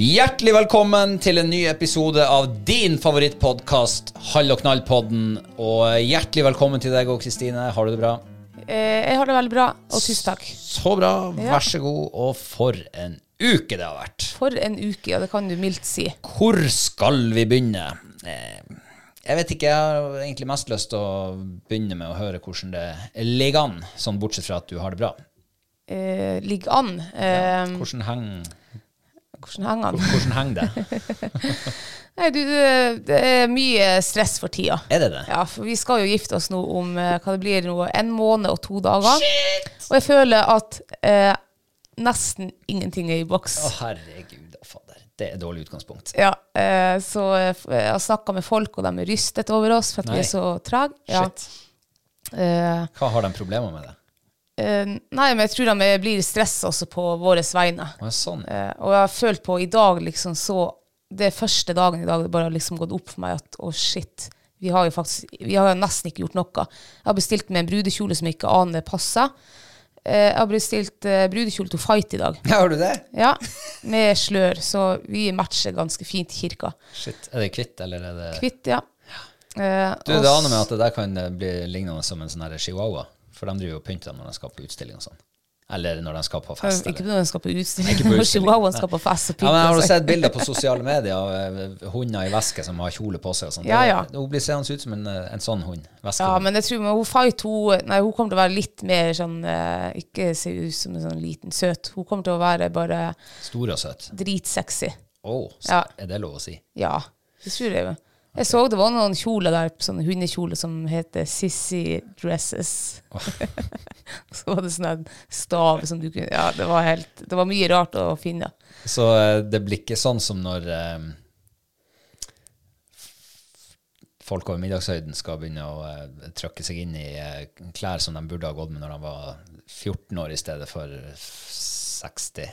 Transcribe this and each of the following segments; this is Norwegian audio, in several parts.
Hjertelig velkommen til en ny episode av din favorittpodkast, Hall og knall-podden. Og hjertelig velkommen til deg òg, Kristine. Har du det bra? Eh, jeg har det veldig bra, og tusen takk. Så bra. Vær så god. Og for en uke det har vært. For en uke, ja, det kan du mildt si. Hvor skal vi begynne? Eh, Jeg vet ikke, jeg har egentlig mest lyst til å begynne med å høre hvordan det ligger an, sånn bortsett fra at du har det bra. Eh, Ligger an. Eh, Hvordan henger hvordan henger den? hvordan henger det? Nei, du, det, er mye stress for tida. Er det det? Ja, for vi skal jo gifte oss nå om eh, hva det blir nå, en måned og to dager. Shit! Og jeg føler at eh, nesten ingenting er i boks. Å, herregud og fader. Det er et dårlig utgangspunkt. Ja, eh, så eh, jeg har snakka med folk, og de er rystet over oss for at vi er så trege. Ja. Shit. Eh, Hva har de problemer med det? Eh, nei, men jeg tror de blir stressa også på våre vegne. Å, sånn. Eh, og jeg har følt på i dag liksom så Det første dagen i dag det bare har liksom gått opp for meg at å, shit. Vi har jo faktisk Vi har jo nesten ikke gjort noe. Jeg har bestilt med en brudekjole som jeg ikke aner passer. Eh, jeg har bestilt brudekjole til fight i dag. Ja, har du det? Ja, med slør, så vi matcher ganske fint i kirka. Shit. Er det kvitt, eller er det Kvitt, ja. Eh, Du, det aner meg at det der kan bli lignende som en sånn chihuahua. For de driver og pynter dem når de skal på utstilling og sånn. Eller når de skal på fest. Ikke når de skal på utstilling. Ikke på utstilling. chihuahuaen skal på fest og Ja, men Har du sett bilder på sosiale medier av eh, hunder i veske som har kjole på seg? og sånt? Ja, ja. Hun blir seende ut som en, eh, en sånn hund. Veske. Ja, men jeg tror men hun Fight hun, nei, hun kommer til å være litt mer sånn eh, Ikke se ut som en sånn liten søt. Hun kommer til å være bare Stor og søt. dritsexy. Å, oh, Ja. er det lov å si? Ja, det tror jeg. Jeg så det var noen kjoler der, sånne hundekjoler som heter Sissy Dresses. så var det sånn en stav som du kunne Ja, det var helt Det var mye rart å finne. Så eh, det blir ikke sånn som når eh, folk over middagshøyden skal begynne å eh, trykke seg inn i eh, klær som de burde ha gått med når de var 14 år i stedet for 65.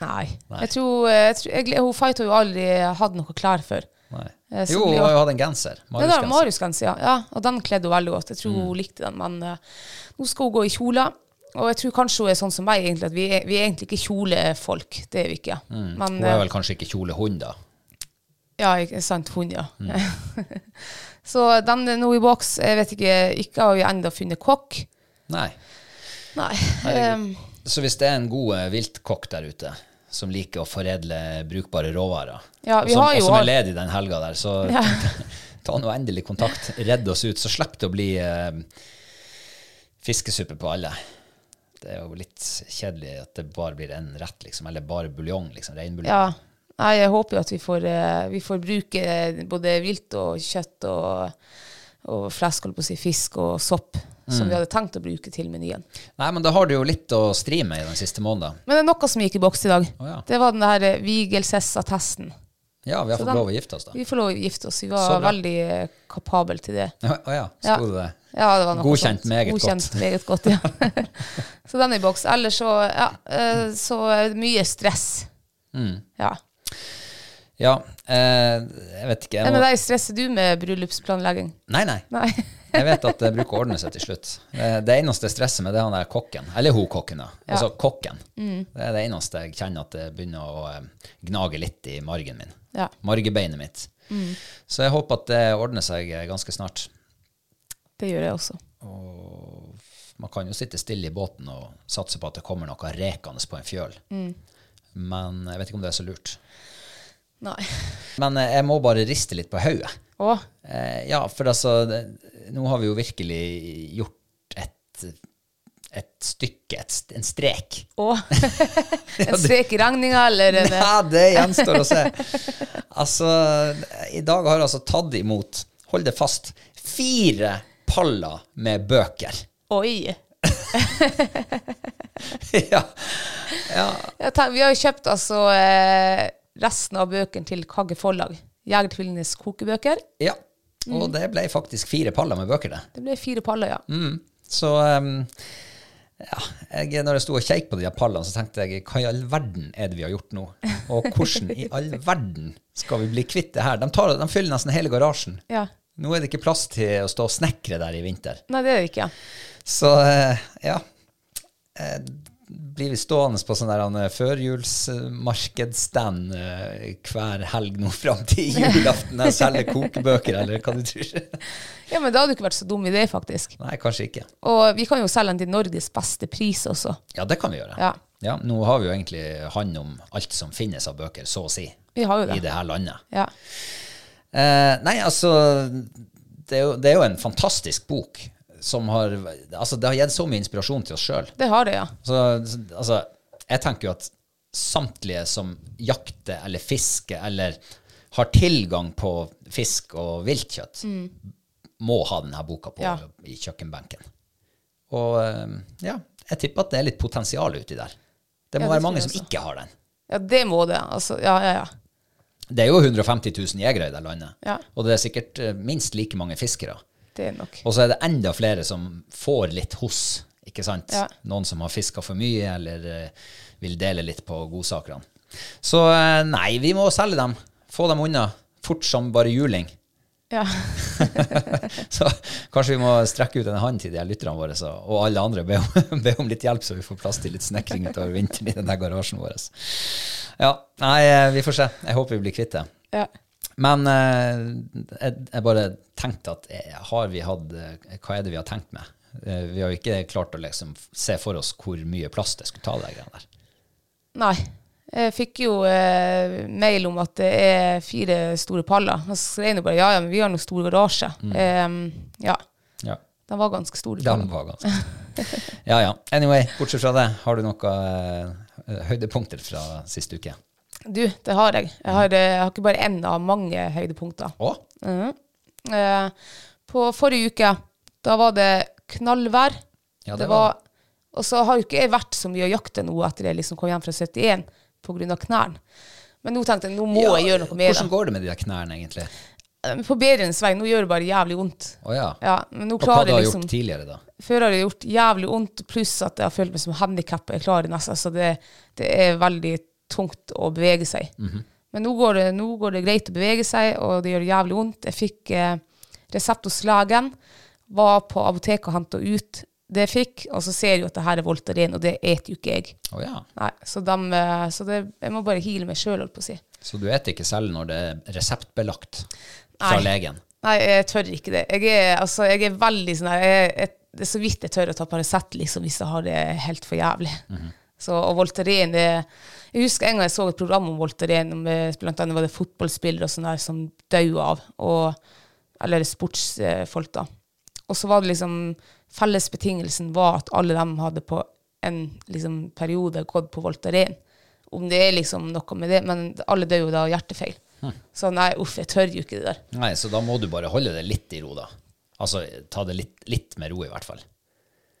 Nei. Nei. Jeg tror, jeg tror jeg, Hun Fight har jo aldri hatt noe klær før. Nei. Eh, Jo, hun hatt en genser. Marius-genser. Marius-genser, ja. ja. Og den kledde hun veldig godt. Jeg tror hun likte den, men uh, nå skal hun gå i kjole. Og jeg tror kanskje hun er sånn som meg, egentlig, at vi er, vi er egentlig ikke kjolefolk. Det er vi ikke. Men, Hun er eh, vel kanskje ikke kjolehund, da. Ja, ikke sant. Hund, ja. så den er nå i boks. Jeg vet ikke, ikke har vi ennå funnet kokk. Nei. Nei. Um, Så hvis det er en god viltkokk der ute som liker å foredle brukbare råvarer, Ja, og vi som, har jo og som er ledig den helga der, så Ja. ta nå endelig kontakt. Redd oss ut, så slipper det å bli eh, fiskesuppe på alle. det er jo litt kjedelig at det bare blir en rett, liksom. Eller bare buljong, liksom. Reinbuljong. Ja. Nei, jeg håper jo at vi får, eh, vi får bruke både vilt og kjøtt og, og flesk, holdt på å si, fisk og sopp, som vi hadde tenkt å bruke til menyen. Nei, men da har du jo litt å stri med i den siste måneden. Men det er noe som gikk i boks i dag. Oh, ja. Det var den der eh, vigelsesattesten. Ja, vi har Så fått den- lov å gifte oss, da. Vi får lov å gifte oss. Vi var veldig kapable kapabel til det. Å oh, Ja. sto det det? Ja, det var noe Godkjent sånt. meget Godkjent godt. meget godt, ja. så den er i boks. Ellers så, ja, eh, så mye stress. Mm. Ja. Ja, eh, jeg vet ikke. Jeg Men må... deg, stresser du med bryllupsplanlegging? Nei, nei. Nei. Jeg vet at det bruker å ordne seg til slutt. Det, eneste stresset med det er han der kokken. Eller hun kokken, da. Altså kokken. Mm. Det er det eneste jeg kjenner at det begynner å eh, gnage litt i margen min. Ja. Margebeinet mitt. Mm. Så jeg håper at det ordner seg eh, ganske snart. Det gjør jeg også. Man kan jo sitte stille i båten og satse på at det kommer noe rekende på en fjøl. Mm. Men jeg vet ikke om det er så lurt. Nei. Men eh, jeg må bare riste litt på hodet. Å, Eh, ja, for altså det, Nå har vi jo virkelig gjort et, et stykke, et, en strek. Åh. En strek i regninga, eller Nei, det gjenstår å se. Altså, i dag har jeg altså tatt imot, hold det fast, fire paller med bøker. Oi. ja. ja. Vi har jo kjøpt altså eh, resten av bøkene til Kagge Forlag. Jegertvillingenes kokebøker. ja. Og det ble faktisk fire paller med bøker, det. Det ble fire paller, ja. Mm. Så um, ja, jeg, når jeg sto og kjekk på de pallene, så tenkte jeg hva i all verden er det vi har gjort nå? Og hvordan i all verden skal vi bli kvitt det her? De, tar, de fyller nesten hele garasjen. ja. Nå er det ikke plass til å stå og snekre der i vinter. Nei, det er det ikke. ja. Så eh, ja. Blir vi stående på sånn der førjulsmarkedsstand eh, hver helg nå fram til julaften og selger kokebøker, eller hva du tror? Ja, men det hadde jo ikke vært så dum idé, faktisk. Nei, kanskje ikke. Og vi kan jo selge den til Norges beste pris også. Ja, det kan vi gjøre. Ja. Ja, nå har vi jo egentlig hånd om alt som finnes av bøker, så å si, Vi har jo det. i det her landet. Ja. Eh, nei, altså det er, jo, det er jo en fantastisk bok som har Altså, det har gitt så mye inspirasjon til oss sjøl. Det har det, ja. Så, så, altså, jeg tenker jo at samtlige som jakter eller fisker eller har tilgang på fisk og viltkjøtt, må ha denne boka på Ja. i kjøkkenbenken. Og eh, ja, jeg tipper at det er litt potensial uti der. Det må Ja, det være mange som ikke har den. Ja, det må det. Altså, ja, ja, ja. Det er jo 150 000 jegere i det landet, Ja. og det er sikkert eh, minst like mange fiskere. Det er nok. Og så er det enda flere som får litt hos, ikke sant? Ja. Noen som har fiska for mye, eller eh, vil dele litt på godsakene. Så eh, nei, vi må selge dem. Få dem unna. Fort som bare juling. Ja. Så kanskje vi må strekke ut en hånd til de her lytterne våre, så, og alle andre, be om, be om litt hjelp, så vi får plass til litt snekring utover vinteren i den garasjen vår. Ja, nei, eh, vi får se. Jeg håper vi blir kvitt det. ja. Men eh, jeg, jeg bare tenkte at eh, har vi hatt eh, Hva er det vi har tenkt med? Vi har jo ikke klart å liksom se for oss hvor mye plass det skulle ta, de greiene der. Nei. Jeg fikk jo eh, mail om at det er fire store paller. Og så skrev jeg bare ja, ja, men vi har noen stor garasje. Em, ja. Ja. De var ganske store. De var ganske Ja ja. Anyway, bortsett fra det, har du noen eh, høydepunkter fra siste uke? Du, det har jeg. Jeg har, eh, jeg har ikke bare én av mange høydepunkter. Å? Eh, på forrige uke, da var det knallvær. Ja, det det var var, og så har jo ikke jeg vært så mye å jakte nå etter jeg liksom kom hjem fra 71 pga. knærne. Men nå tenkte jeg nå må jeg gjøre noe med det. Hvordan går det med de der knærne, egentlig? Eh, På bedrens vei. Nå gjør det bare jævlig vondt. Å ja. Ja, men nå Og hva klarer du har jeg liksom gjort tidligere, da? Før har det gjort jævlig vondt, pluss at jeg har følt meg som handikappa. Jeg klarer nesten, så det, det er veldig tungt å bevege seg. Men nå går, det, nå går det greit å bevege seg, og det gjør jævlig vondt. Jeg fikk eh, resept hos legen, var på apoteket og henta ut det jeg fikk, og så ser jeg at det her er Voltaren, og det eter jo ikke jeg. Oh, ja. Nei, så dem, eh, så det, jeg må bare heale meg sjøl, holdt på å si. Så du eter ikke selv når det er reseptbelagt fra Nei. legen? Nei, jeg tør ikke det. Jeg er, altså, jeg er veldig sånn her Det er så vidt jeg tør å ta Paracet liksom, hvis jeg har det helt for jævlig. så, og Voltaren det Jeg husker en gang jeg så et program om Voltaren, med, blant annet var det fotballspillere og sånne der som døde av. Og, eller sportsfolk, da. Og så var det liksom Fellesbetingelsen var at alle dem hadde på en liksom, periode gått på Voltaren. Om det er liksom noe med det, men alle dør jo da av hjertefeil. Så nei, uff, jeg tør jo ikke det der. Nei, så da må du bare holde det litt i ro, da. Altså ta det litt, litt med ro, i hvert fall.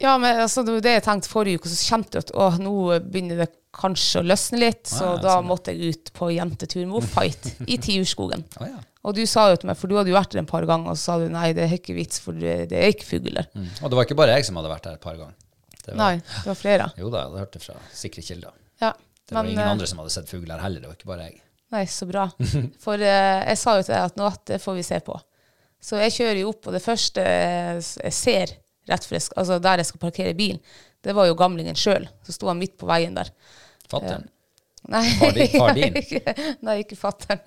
Ja, men altså, det var det jeg tenkte forrige uke, så kjente jeg at å, nå begynner det kanskje å løsne litt, så ja, da sånn, måtte jeg ut på jentetur med Fight i Tiurskogen. Å, ja. Og du sa jo til meg, for du hadde jo vært der en par ganger, og så sa du nei, det er ikke vits, for det, er ikke fugl der. Mm. Og det var ikke bare jeg som hadde vært der et par ganger. Det var, Nei, det var flere. Jo da, jeg hadde hørt det fra sikre kilder. Ja, Det var men, ingen eh, andre som hadde sett fugl her heller, det var ikke bare jeg. Nei, så bra. For eh, jeg sa jo til deg at nå det får vi se på. Så jeg kjører jo opp, og det første jeg ser rett for jeg altså der jeg skal parkere bilen, det var jo gamlingen sjøl. Så sto han midt på veien der. Fatter'n. Nei, Far din- far din? nei ikke fatter'n.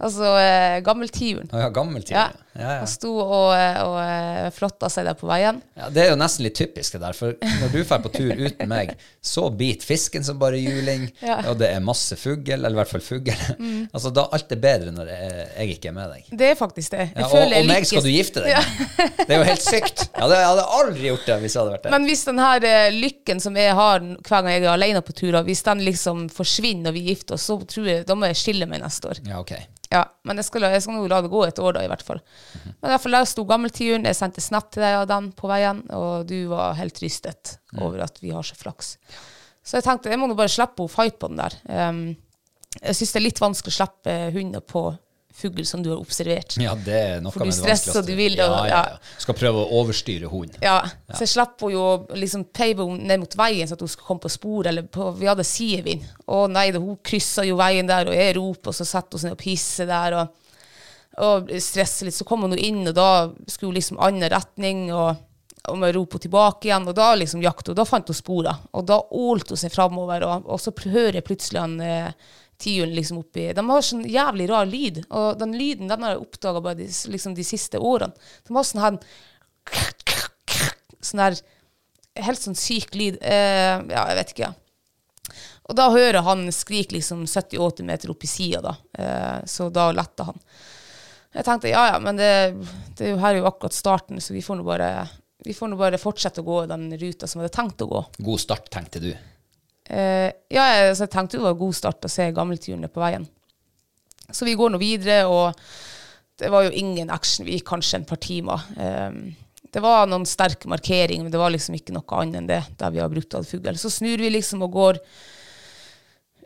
altså eh, gammeltiuren. Å ja, gammel. Ja. Ja. Ja. Han sto og, og eh, flotta seg der på veien. Ja, det er jo nesten litt typisk det der, for når du drar på tur uten meg, så biter fisken som bare juling, Ja. Mm. og det er masse fugl, eller i hvert fall fugl. altså, da alt er bedre når jeg, jeg ikke er med deg. Det er faktisk det. Ja, og, og meg lykkes- skal du gifte deg med. Det er jo helt sykt. Ja, det, jeg hadde aldri gjort det hvis jeg hadde vært der. Men hvis den her eh, lykken som jeg har hver gang jeg er alene på turer, hvis den liksom forsvinner når vi gifter oss, så tror jeg da må jeg skille meg neste år. Ja, ok. Ja, men jeg skal, jeg skal nå la det gå et år da, i hvert fall. Mhm. Men i hvert fall der sto gammeltiuren, jeg sendte snap til deg den på veien, og du var helt rystet Mm. over at vi har så flaks. Så jeg tenkte, jeg må nå bare slippe henne fight på den der. Um, jeg synes det er litt vanskelig å slippe hunder på fugl som du har observert. Ja, det er noe For du stresser og du vil, ja, og- ja, ja. ja. Skal prøve å overstyre hunden. Ja, så jeg slapp henne jo liksom peive henne ned mot veien så at hun skulle komme på sporet, eller på, vi hadde sidevind. Å nei, da, hun krysset jo veien der, og jeg roper, og så setter hun seg og pisser der, og, og stresser litt. Så kom hun inn, og da skulle hun liksom annen retning, og, og med rope tilbake igjen, og da liksom jakte hun, da fant hun sporet. Og da ålte hun seg fremover, og, og så hører jeg plutselig han eh, tiuren liksom oppi De har sånn jævlig rar lyd, og den lyden den har jeg oppdaga bare de, liksom de siste årene. De har sånn her sånn her helt sånn syk lyd. Eh, ja, jeg vet ikke. Og da hører han skrik liksom 70-80 meter opp i sida, da. Eh, så da letter han. Jeg tenkte ja, ja, men det, det er jo her er jo akkurat starten, så vi får nå bare, vi får nå bare fortsette å gå den ruta som vi hadde tenkt å gå. God start, tenkte du. Eh, ja, altså, jeg tenkte det var god start å se gammelturene på veien. Så vi går nå videre, og det var jo ingen action. Vi gikk kanskje en par timer. Eh, det var noen sterke markeringer, men det var liksom ikke noe annet enn det, der vi har brutal fugl. Så snur vi liksom og går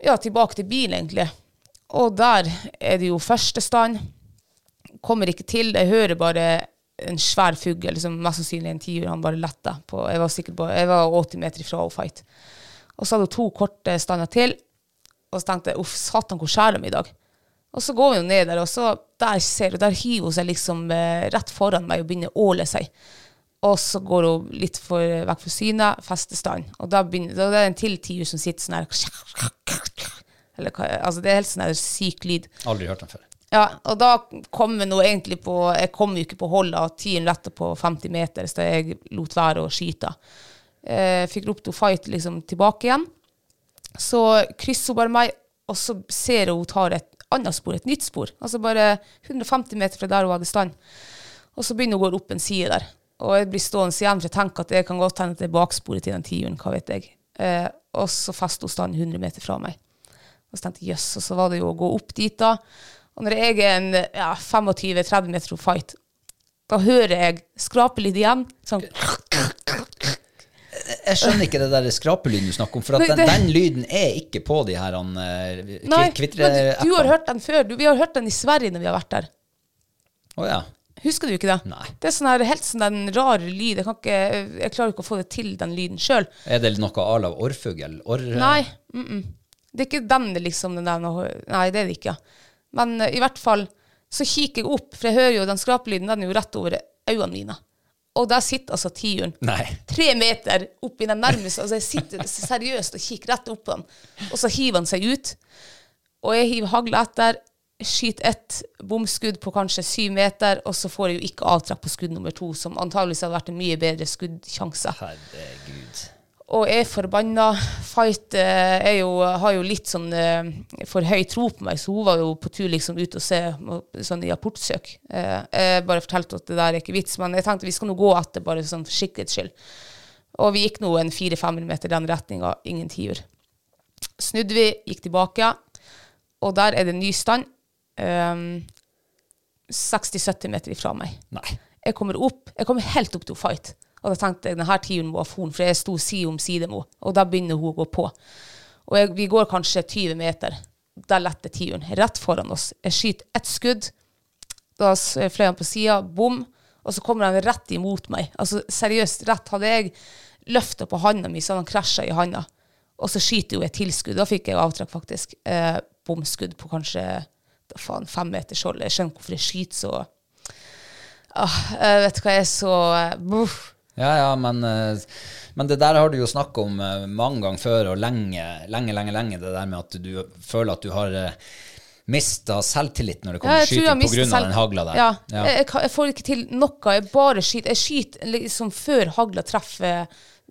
ja, tilbake til bilen, egentlig. Og der er det jo første stand. Kommer ikke til. Jeg hører bare en svær fugl, liksom, mest sannsynlig en tiur. Han bare letter Jeg var sikkert på, jeg var 80 meter ifra å fight. Og så hadde hun to korte stander til. Og så tenkte jeg uff, satan, hvor skjærer de i dag? Og så går vi jo ned der, og så der ser du, der hiver hun seg liksom eh, rett foran meg og begynner å åle seg. Og så går hun litt for, vekk fra synet, festestand. Og da, begynner, da er det en til tiur som sitter sånn her Eller Altså, det er helt sånn her syk lyd. Aldri hørt den før. Ja, og da kom hun nå egentlig på Jeg kom jo ikke på hold av tiden retta på 50 meter, så jeg lot være å skyte. Eh, fikk ropt henne fight liksom tilbake igjen. Så krysser hun bare meg, og så ser hun hun tar et annet spor, et nytt spor. Altså bare 150 meter fra der hun hadde stand. Og så begynner hun å gå opp en side der. Og jeg blir stående igjen, for jeg tenker at det kan godt hende at det er baksporet til den tiuren, hva vet jeg. Eh, og så fester hun stand 100 meter fra meg. Og så tenkte jeg jøss, og så var det jo å gå opp dit, da. Og når jeg er en ja, 25-30 meter fra fight, da hører jeg skrape litt igjen. Sånn Jeg skjønner ikke det der skrapelyden du snakker om, for at Nei, den, det- den lyden er ikke på de her han, eh, Nei, kvitre men du, du har hørt den før. Du, vi har hørt den i Sverige når vi har vært der. Oh, ja. Husker du ikke det? Nei. Det er sånn her, helt sånn den rar lyd. Jeg, kan ikke, jeg klarer ikke å få det til, den lyden sjøl. Er det noe av la orrfugl? Or, Nei. Mm -mm. Det er ikke den, liksom. Den der, nei, det er det ikke. Men uh, i hvert fall så kikker jeg opp, for jeg hører jo den skrapelyden, den er jo rett over øynene mine. Og der sitter altså tiuren. Tre meter opp i den nærmeste. Altså jeg sitter seriøst og kikker rett opp på den, og så hiver han seg ut. Og jeg hiver hagla etter, skyter ett bomskudd på kanskje syv meter, og så får jeg jo ikke avtrekk på skudd nummer to, som antageligvis hadde vært en mye bedre skuddsjanse. Herregud. Og er forbanna. Fight eh, jo, har jo litt sånn eh, for høy tro på meg, så hun var jo på tur liksom ut og se sånn i apportsøk. Eh, jeg bare fortalte at det der er ikke vits, men jeg tenkte vi skal nå gå etter, bare sånn for sikkerhets skyld. Og vi gikk nå en fire-fem meter den retninga, ingen tiur. Snudde vi, gikk tilbake, og der er det ny stand. ehm, 60-70 meter ifra meg. Nei. Jeg kommer opp, jeg kommer helt opp til fight. Og da tenkte jeg denne tiden må ha forn, for jeg sto side om side med henne. Og da begynner hun å gå på. Og jeg, vi går kanskje 20 meter. Der letter tiuren. Rett foran oss. Jeg skyter ett skudd. Da fløy han på sida, bom. Og så kommer han rett imot meg. Altså seriøst, rett. Hadde jeg løfta på handa mi, så han krasja i handa. Og så skyter jo et tilskudd. Da fikk jeg avtrekk, faktisk. Eh, bomskudd på kanskje da faen, fem meters hold. Jeg skjønner hvorfor jeg skyter så ah, jeg Vet du hva, jeg er så eh, buff. Ja, ja, men, eh, men det der har du jo snakka om eh, mange ganger før, og lenge, lenge, lenge, lenge, det der med at du føler at du har mista selvtillit når det kommer til skyting pga. den hagla der. Ja, Ja. Jeg, jeg, jeg får ikke til noe. Jeg bare skyter. Jeg skyter liksom før hagla treffer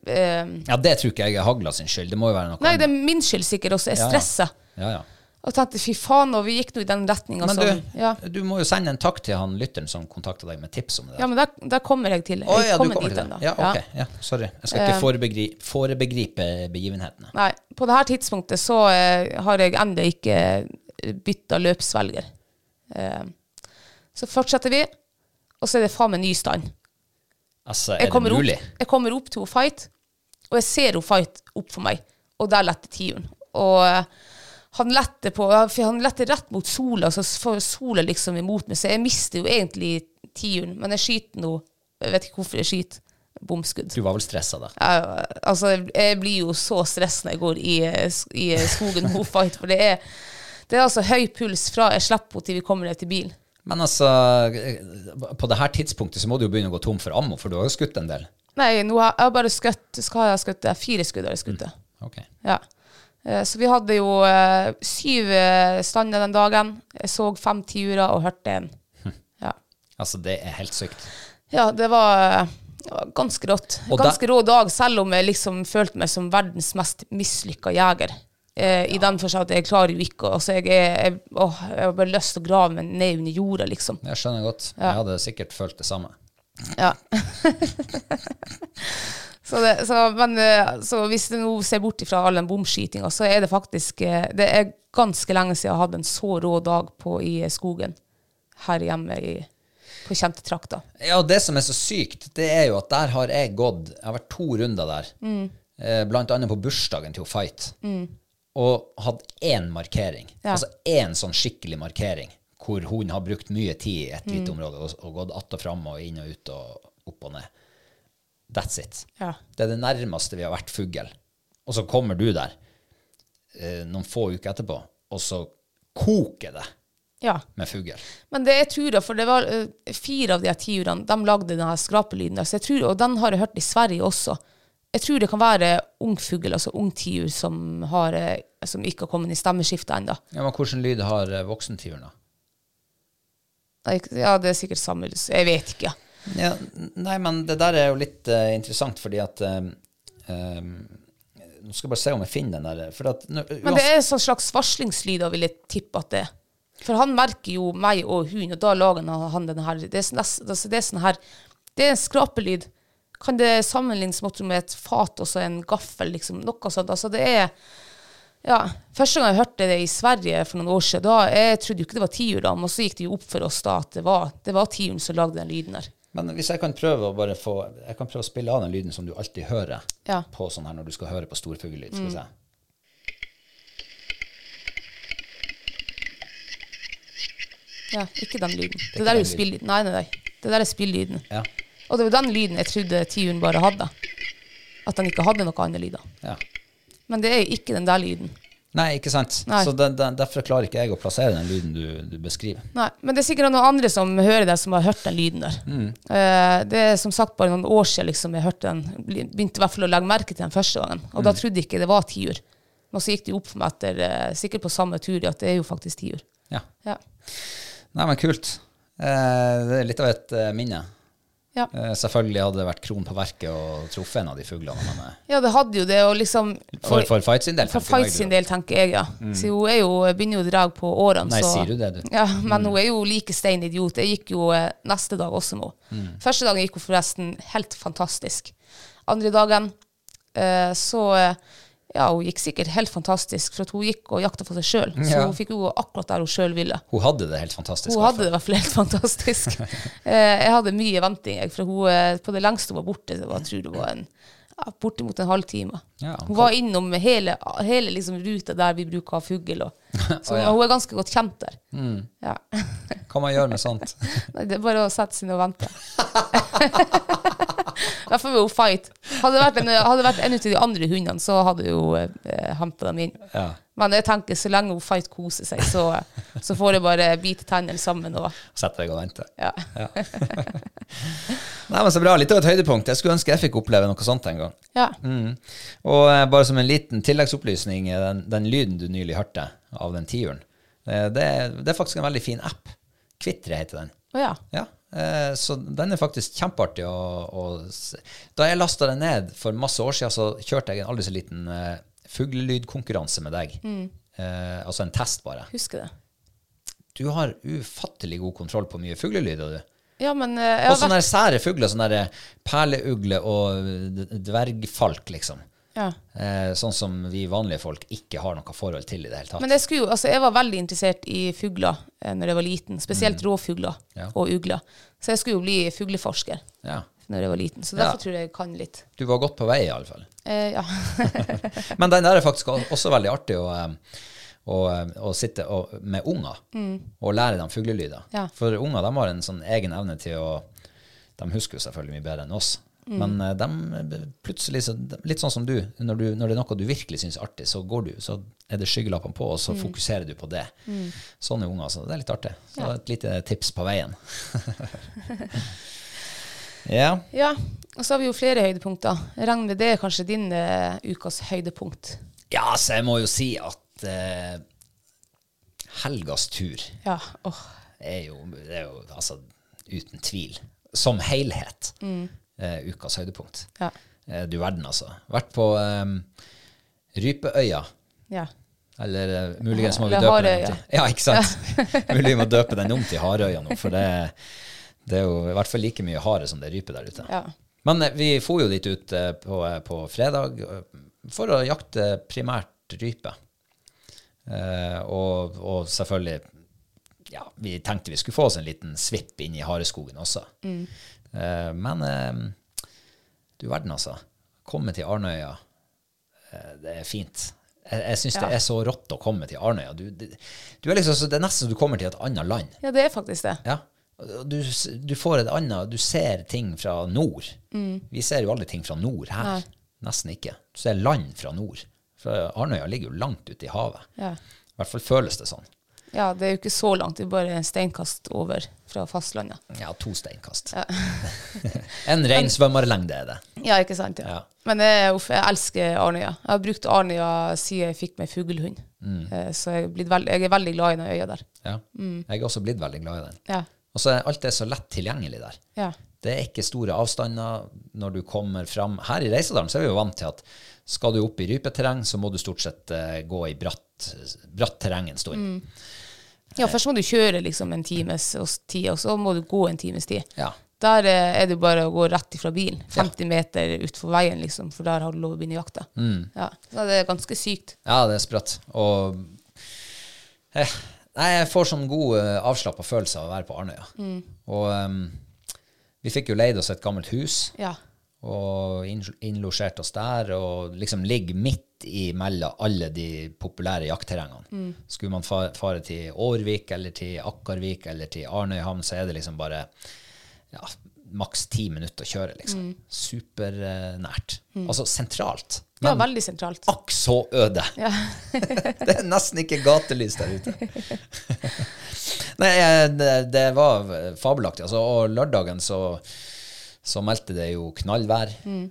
eh, Ja, det tror ikke jeg er hagla sin skyld. Det må jo være noe Nei, det er min skyld sikkert også. Jeg Ja, ja. stresser. Ja, ja. Og tenkte fy faen, og vi gikk nå i den retninga Men som du, ja. du må jo sende en takk til han lytteren som kontakta deg med tips om det. ja, men der, der kommer jeg til. Jeg oh, ja, kommer kommer dit ennå. det. Ja, ok. Ja, sorry. Jeg skal ikke Eh. forebegri forebegripe begivenhetene. Nei, på det her tidspunktet så uh, har jeg ennå ikke bytta løpsvelger. Uh, så fortsetter vi, og så er det faen meg ny stand. Altså, er det mulig? opp, jeg kommer opp til henne fight, og jeg ser henne fight opp for meg, og der letter tiuren. Og eh, han letter på, han letter rett mot sola, så får sola liksom imot meg, så jeg mister jo egentlig tiuren, men jeg skyter nå, jeg vet ikke hvorfor jeg skyter, bomskudd. Du var vel stressa da? Jeg, altså, jeg blir jo så stressa når jeg går i, i skogen og fight, for det er, det er altså høy puls fra jeg slipper henne til vi kommer ned til bilen. Men altså, på det her tidspunktet så må du jo begynne å gå tom for ammo, for du har jo skutt en del. Nei, nå har jeg bare skutt, skal jeg skutt, fire skudd har jeg skutt. Ok. Ja. Eh, Så vi hadde jo eh, syv eh, stander den dagen. Jeg så fem tiurer og hørte en. Ja. Altså, det er helt sykt. ja, det var, det var ganske rått. Ganske rå dag, selv om jeg liksom følte meg som verdens mest mislykka jeger. Eh, I den forstand at jeg klarer jo ikke altså jeg, er- jeg, åh, jeg har bare lyst til å grave meg ned under jorda, liksom. Jeg skjønner godt. Jeg hadde sikkert følt det samme. Ja. så det, så, men eh, så hvis du nå ser bort fra all den bomskytinga, så er det faktisk eh, Det er ganske lenge siden jeg hadde en så rå dag på i skogen her hjemme i, på kjente trakter. Ja, og det som er så sykt, det er jo at der har jeg gått Jeg har vært to runder der. Mm. Eh, blant annet på bursdagen til Fight. Og hatt én markering. Ja. Altså én sånn skikkelig markering. Hvor hun har brukt mye tid i et Mm. lite område og, og gått att og fram og inn og ut og opp og ned. That's it. Ja. Det er det nærmeste vi har vært fugl. Og så kommer du der eh, noen få uker etterpå, og så koker det ja. med fugl. Men det jeg tror, for det var uh, fire av de tiurene, de lagde denne skrapelyden. Altså tror, og den har jeg hørt i Sverige også. Jeg tror det kan være ung fugl, altså ung tiur, som, har, eh, som ikke har kommet i stemmeskiftet ennå. Ja, men Hvilken lyd har eh, voksentiuren, da? Ja, det er sikkert samme Jeg vet ikke. Ja, nei, men det der er jo litt uh, interessant, fordi at um, Nå skal jeg bare se om jeg finner den der. For at, nå- Men det er en sånn slags varslingslyd, da vil jeg tippe at det er. For han merker jo meg og hun, og da lager han- denne den her Det er, sånn- altså det er sånn her Det er en skrapelyd. Kan det sammenlignes med et fat og så en gaffel, liksom? Noe sånt. Altså det er ja, Første gang jeg hørte det i Sverige for noen år siden, da jeg trodde jo ikke det var tiur, men så gikk det jo opp for oss da at det var, det var tiuren som lagde den lyden der. Men hvis jeg kan prøve å bare få Jeg kan prøve å spille av den lyden som du alltid hører Ja. Mm. på sånn her når du skal høre på storfuglelyd. Skal vi se. Ja, ikke den lyden. Det, det der er jo spilllyden. Nei, nei, nei. Det der er spilllyden. Ja. Og det var den lyden jeg trodde tiuren bare hadde. At den ikke hadde noen andre lyder. ja. Men det er jo ikke den der lyden. Nei, ikke sant? Nei. Så den, den, derfor klarer ikke jeg å plassere den lyden du, du beskriver. Nei, Men det er sikkert noen andre som hører det, som har hørt den lyden der. Eh, det er som sagt bare noen år siden liksom, jeg hørte den, begynte i hvert fall å legge merke til den første gangen. Og da trodde jeg ikke det var tiur. Men så gikk det jo opp for meg etter, eh, sikkert på samme tur, at det er jo faktisk tiur. Ja. Ja. Nei, men kult. Eh, det er litt av et eh, minne. Ja. Eh, selvfølgelig hadde det vært kron på verket og truffet en av de fuglene. Men eh, ja, det hadde jo det, og liksom for, for Fight sin del For Fight sin del, tenker jeg, ja. Så hun jo, begynner jo å dra på årene. Nei, så, sier du det, du? Ja, men hun er jo like stein idiot. Jeg gikk jo eh, neste dag også med henne. Første dagen gikk hun forresten helt fantastisk. Andre dagen eh, så eh, Ja, hun gikk sikkert helt fantastisk, for at hun gikk og jakta for seg sjøl. Så Ja. hun fikk jo gå akkurat der hun sjøl ville. Hun hadde det helt fantastisk. Hun hadde det i hvert fall helt fantastisk. eh, jeg hadde mye venting, jeg, for hun, eh, på det lengste hun var borte, det var, jeg tror det var en, ja, bortimot en halvtime. Ja, hun var innom hele, hele liksom, ruta der vi bruker fugl. Så oh, ja. hun er ganske godt kjent der. Ja. Hva man gjør med sånt? Nei, det er bare å sette seg ned og vente. da får vi jo fight. Hadde det vært en, hadde det vært en av de andre hundene, så hadde hun eh, henta dem inn. Ja. Men jeg tenker så lenge hun fight koser seg, så, så får jeg bare bite tennene sammen og Sett deg og vente. ja. Nei, men Så bra. Litt av et høydepunkt. Jeg skulle ønske jeg fikk oppleve noe sånt en gang. ja. Mm. Og eh, bare som en liten tilleggsopplysning, eh, den, den lyden du nylig hørte av den tiuren, eh, det, det er faktisk en veldig fin app. Kvitre heter den. Oh, ja. Ja, eh, så den er faktisk kjempeartig å, å. Da jeg lasta den ned for masse år siden, så kjørte jeg en aldri så liten eh, fuglelydkonkurranse med deg. Eh, altså en test, bare. Husker det. Du har ufattelig god kontroll på mye fuglelyder, du. Ja, men eh, Og sånne vært, sære fugler, sånne eh, perleugle og dvergfalk, liksom. ja. Eh, sånn som vi vanlige folk ikke har noe forhold til i det hele tatt. Men jeg, skulle, altså, jeg var veldig interessert i fugler eh, når jeg var liten, spesielt råfugler rovfugler Ja. og ugler. Så jeg skulle jo bli fugleforsker ja. når jeg var liten, så derfor tror jeg jeg kan litt. Du var godt på vei, iallfall. Eh, ja. Men den der er faktisk også veldig artig å, eh, å, eh, å sitte og, med unger og lære dem fuglelyder. Mm. Ja. For unger de har en sånn egen evne til å De husker jo selvfølgelig mye bedre enn oss. Mm. Men eh, de plutselig, så, litt sånn som du når, du, når det er noe du virkelig syns er artig, så går du, så er det skyggelappene på, og Mm. så fokuserer du på det. Sånne unger, så det er litt artig. Så et lite tips på veien. ja. ja. Og så har vi jo flere høydepunkter. Jeg regner med det er kanskje din uh, ukas høydepunkt. ja, så jeg må jo si at uh, helgas tur Ja. oh. er jo, det er jo altså, uten tvil, som helhet, eh, ukas høydepunkt. Ja. Du verden, altså. Vært på um, Rypeøya. ja. Eller muligens må vi døpe den om til Ja, ikke sant? Mulig vi må døpe den om til Harøya nå, for det, det er jo i hvert fall like mye hare som det er rype der ute. Ja. Men eh, vi for jo dit ut eh, på, eh, på fredag for å jakte primært rype. Eh, og, og selvfølgelig ja, Vi tenkte vi skulle få oss en liten svipp inn i hareskogen også. Eh, men eh, du verden, altså. Komme til Arnøya, eh, det er fint. Jeg, jeg syns det er så rått å komme til Arnøya. Du, du, du er liksom, det er nesten som du kommer til et annet land. ja, det er faktisk det. Ja. Du, du får et annet Du ser ting fra nord. Vi ser jo aldri ting fra nord her. Mm. Nei. Nesten ikke. Du ser land fra nord. For Arnøya ligger jo langt ute i havet. Ja. I hvert fall føles det sånn. ja, det er jo ikke så langt. Det er bare en steinkast over fra fastlandet. Ja, to steinkast. en rein svømmerlengde er det. Ja, ikke sant? Ja. Ja. Men jeg, uff, jeg elsker Arnøya. Jeg har brukt Arnøya siden jeg fikk meg fuglehund. Mm. Eh, Så jeg er, blitt veld, jeg er veldig glad i den øya der. Ja. Jeg er også blitt veldig glad i den. Ja. Og så er alt det så lett tilgjengelig der. Ja. Det er ikke store avstander når du kommer fram. Her i Reisadalen så er vi jo vant til at skal du opp i rypeterreng, så må du stort sett eh, gå i bratt, bratt terreng en stund. ja, først må du kjøre liksom en times tid, og så må du gå en times tid. Ja. Der eh, er det bare å gå rett ifra bilen. 50 meter utfor veien, liksom, for der har du lov å begynne jakta. Mm. Ja. Så det er ganske sykt. Ja, det er sprøtt. Og eh, Nei, jeg får sånn god uh, avslappa følelse av å være på Arnøya. Og um, vi fikk jo leid oss et gammelt hus Ja. og inn- innlosjert oss der, og liksom ligger midt imellom alle de populære jaktterrengene. Skulle man fa- fare til Årvik eller til Akkarvik eller til Arnøyhamn, så er det liksom bare ja, maks ti minutter å kjøre, liksom. Supernært. Altså sentralt. ja, veldig sentralt. akk så øde. Ja. det er nesten ikke gatelys der ute. Nei, eh, det, det var fabelaktig. Altså, og lørdagen så, så meldte det jo knallvær, mm.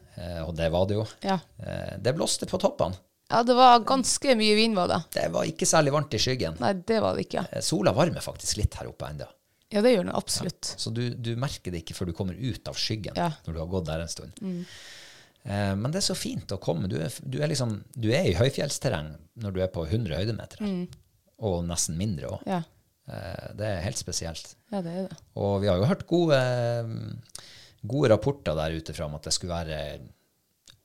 og det var det jo. Ja. Eh, Det blåste på toppene. ja, det var ganske mye vind, var det. Det var ikke særlig varmt i skyggen. Nei, det var det ikke. Eh, Sola varmer faktisk litt her oppe ennå. Ja, det gjør den absolutt. Så du, du merker det ikke før du kommer ut av skyggen, Ja. når du har gått der en stund. Eh, men det er så fint å komme. Du er, du er, liksom, du er i høyfjellsterreng når du er på 100 høydemeter. Og nesten mindre òg. Ja. Eh, det er helt spesielt. ja, det er det. Og vi har jo hørt gode, gode rapporter der ute fra om at det skulle være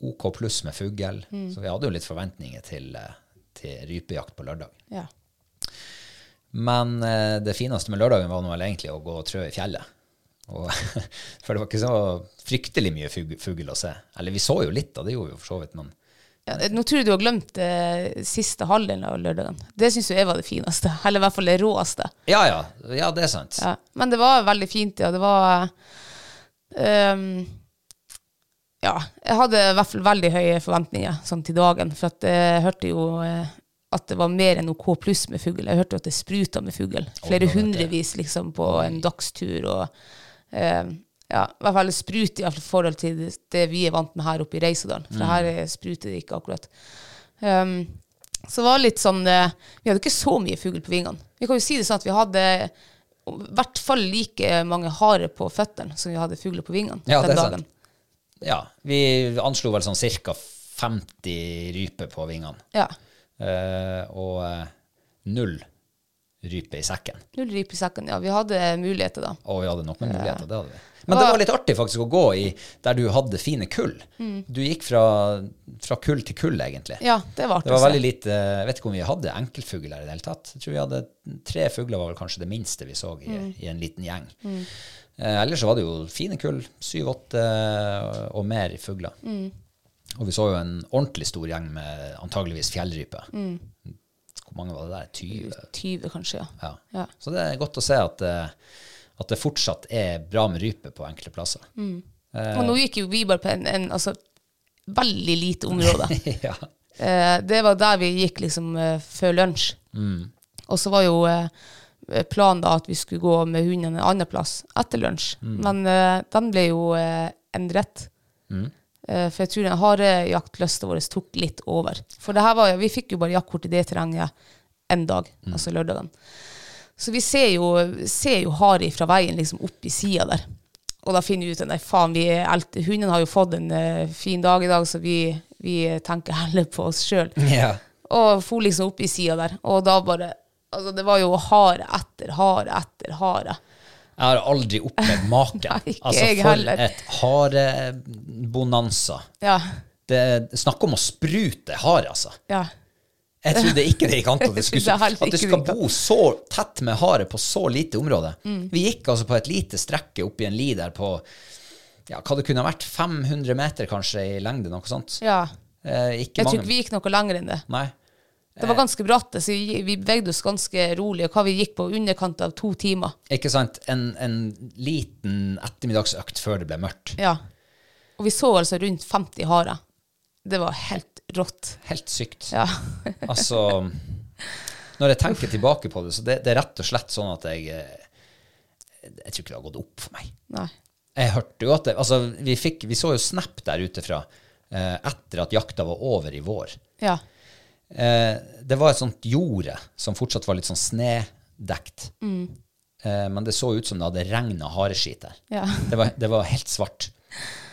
OK pluss med fugl. Så vi hadde jo litt forventninger til, eh, til rypejakt på lørdag. Ja. Men eh, det fineste med lørdagen var nå vel egentlig å gå og trø i fjellet. Og, for det var ikke så fryktelig mye fugl, fugl å se. Eller vi så jo litt, da, det gjorde vi jo for så vidt, men Ja, nå tror jeg du har glemt eh, siste halvdelen av lørdagen. Det syns jeg var det fineste. Eller i hvert fall det råeste. ja, ja, ja, det er sant. Ja. Men det var veldig fint, ja. Det var um, Ja, jeg hadde i hvert fall veldig høye forventninger sånn til dagen. For at jeg hørte jo eh, at det var mer enn OK pluss med fugl. Jeg hørte jo at det spruta med fugl. Flere oh, hundrevis liksom på en dagstur. og eh, ja, i hvert fall sprut i forhold til det- vi er vant med her oppe i Reisedalen. For her er- spruter det ikke akkurat. Um, så det var litt sånn eh, Vi hadde ikke så mye fugl på vingene. Vi kan jo si det sånn at vi hadde i hvert fall like mange harer på føttene som vi hadde fugler på vingene Ja, den dagen. sant. Ja, vi anslo vel sånn ca. 50 ryper på vingene. Ja. Eh, og eh, null rype i sekken. Null rype i sekken. Ja, vi hadde muligheter da. Og vi hadde nok med muligheter, det hadde vi. Men det var litt artig faktisk å gå i der du hadde fine kull. Du gikk fra, fra kull til kull, egentlig. Mm. Ja, det var artig Det var veldig lite Jeg vet ikke om vi hadde enkeltfugl her i det hele tatt. Jeg tror vi hadde Tre fugler var vel kanskje det minste vi så i, Mm. i en liten gjeng. Eh, ellers så var det jo fine kull. Syv-åtte og mer fugler. Mm. Og vi så jo en ordentlig stor gjeng med antageligvis fjellrype. Mm. Hvor mange var det der? 20? 20 kanskje, ja. Ja. Ja. Så det er godt å se at, eh, at det fortsatt er bra med rype på enkelte plasser. Og nå gikk jo vi bare på en, en altså, veldig lite område. ja. Eh, det var der vi gikk liksom eh, før lunsj. Og så var jo eh, planen da at vi skulle gå med hunden en annen plass etter lunsj. Men eh, den ble jo eh, endret. Eh, for jeg tror den harejaktlysta vår tok litt over. For det her var, jo- vi fikk jo bare jaktkort i det terrenget en dag, altså lørdagen. Så vi ser jo, ser jo hare fra veien liksom opp i sida der. Og da finner vi ut at faen, vi er elte. hunden har jo fått en uh, fin dag i dag, så vi, vi tenker heller på oss sjøl. Yeah. Og for liksom opp i sida der. Og da bare Altså, det var jo hare etter hare etter hare. Jeg har aldri opplevd maken. Nei, altså, for heller. et harebonanza. Ja. Det- Snakk om å sprute hare, altså. Ja. Jeg trodde ikke det gikk an at det, skulle, Det at det skal bo så tett med hare på så lite område. Mm. Vi gikk altså på et lite strekke oppi en li der på ja, hva det kunne vært, 500 meter kanskje i lengde, noe sånt. ja. Eh, Jeg tror ikke vi gikk noe lenger enn det. Nei. Det var ganske bratt, så vi, vi bevegde oss ganske rolig. Og hva vi gikk på underkant av to timer. Ikke sant? En, en liten ettermiddagsøkt før det ble mørkt. Ja. Og vi så altså rundt 50 harer. Det var helt rått. Helt sykt. Ja. Altså Når jeg tenker tilbake på det, så det, det er rett og slett sånn at jeg eh, Jeg tror ikke det har gått opp for meg. Nei. Jeg hørte jo at det, altså, vi, fikk, vi så jo snap der ute fra eh, etter at jakta var over i vår. Ja. Eh, det var et sånt jorde som fortsatt var litt sånn snedekt. Eh, men det så ut som det hadde regna hareskit der. Ja. Det, var, det var helt svart.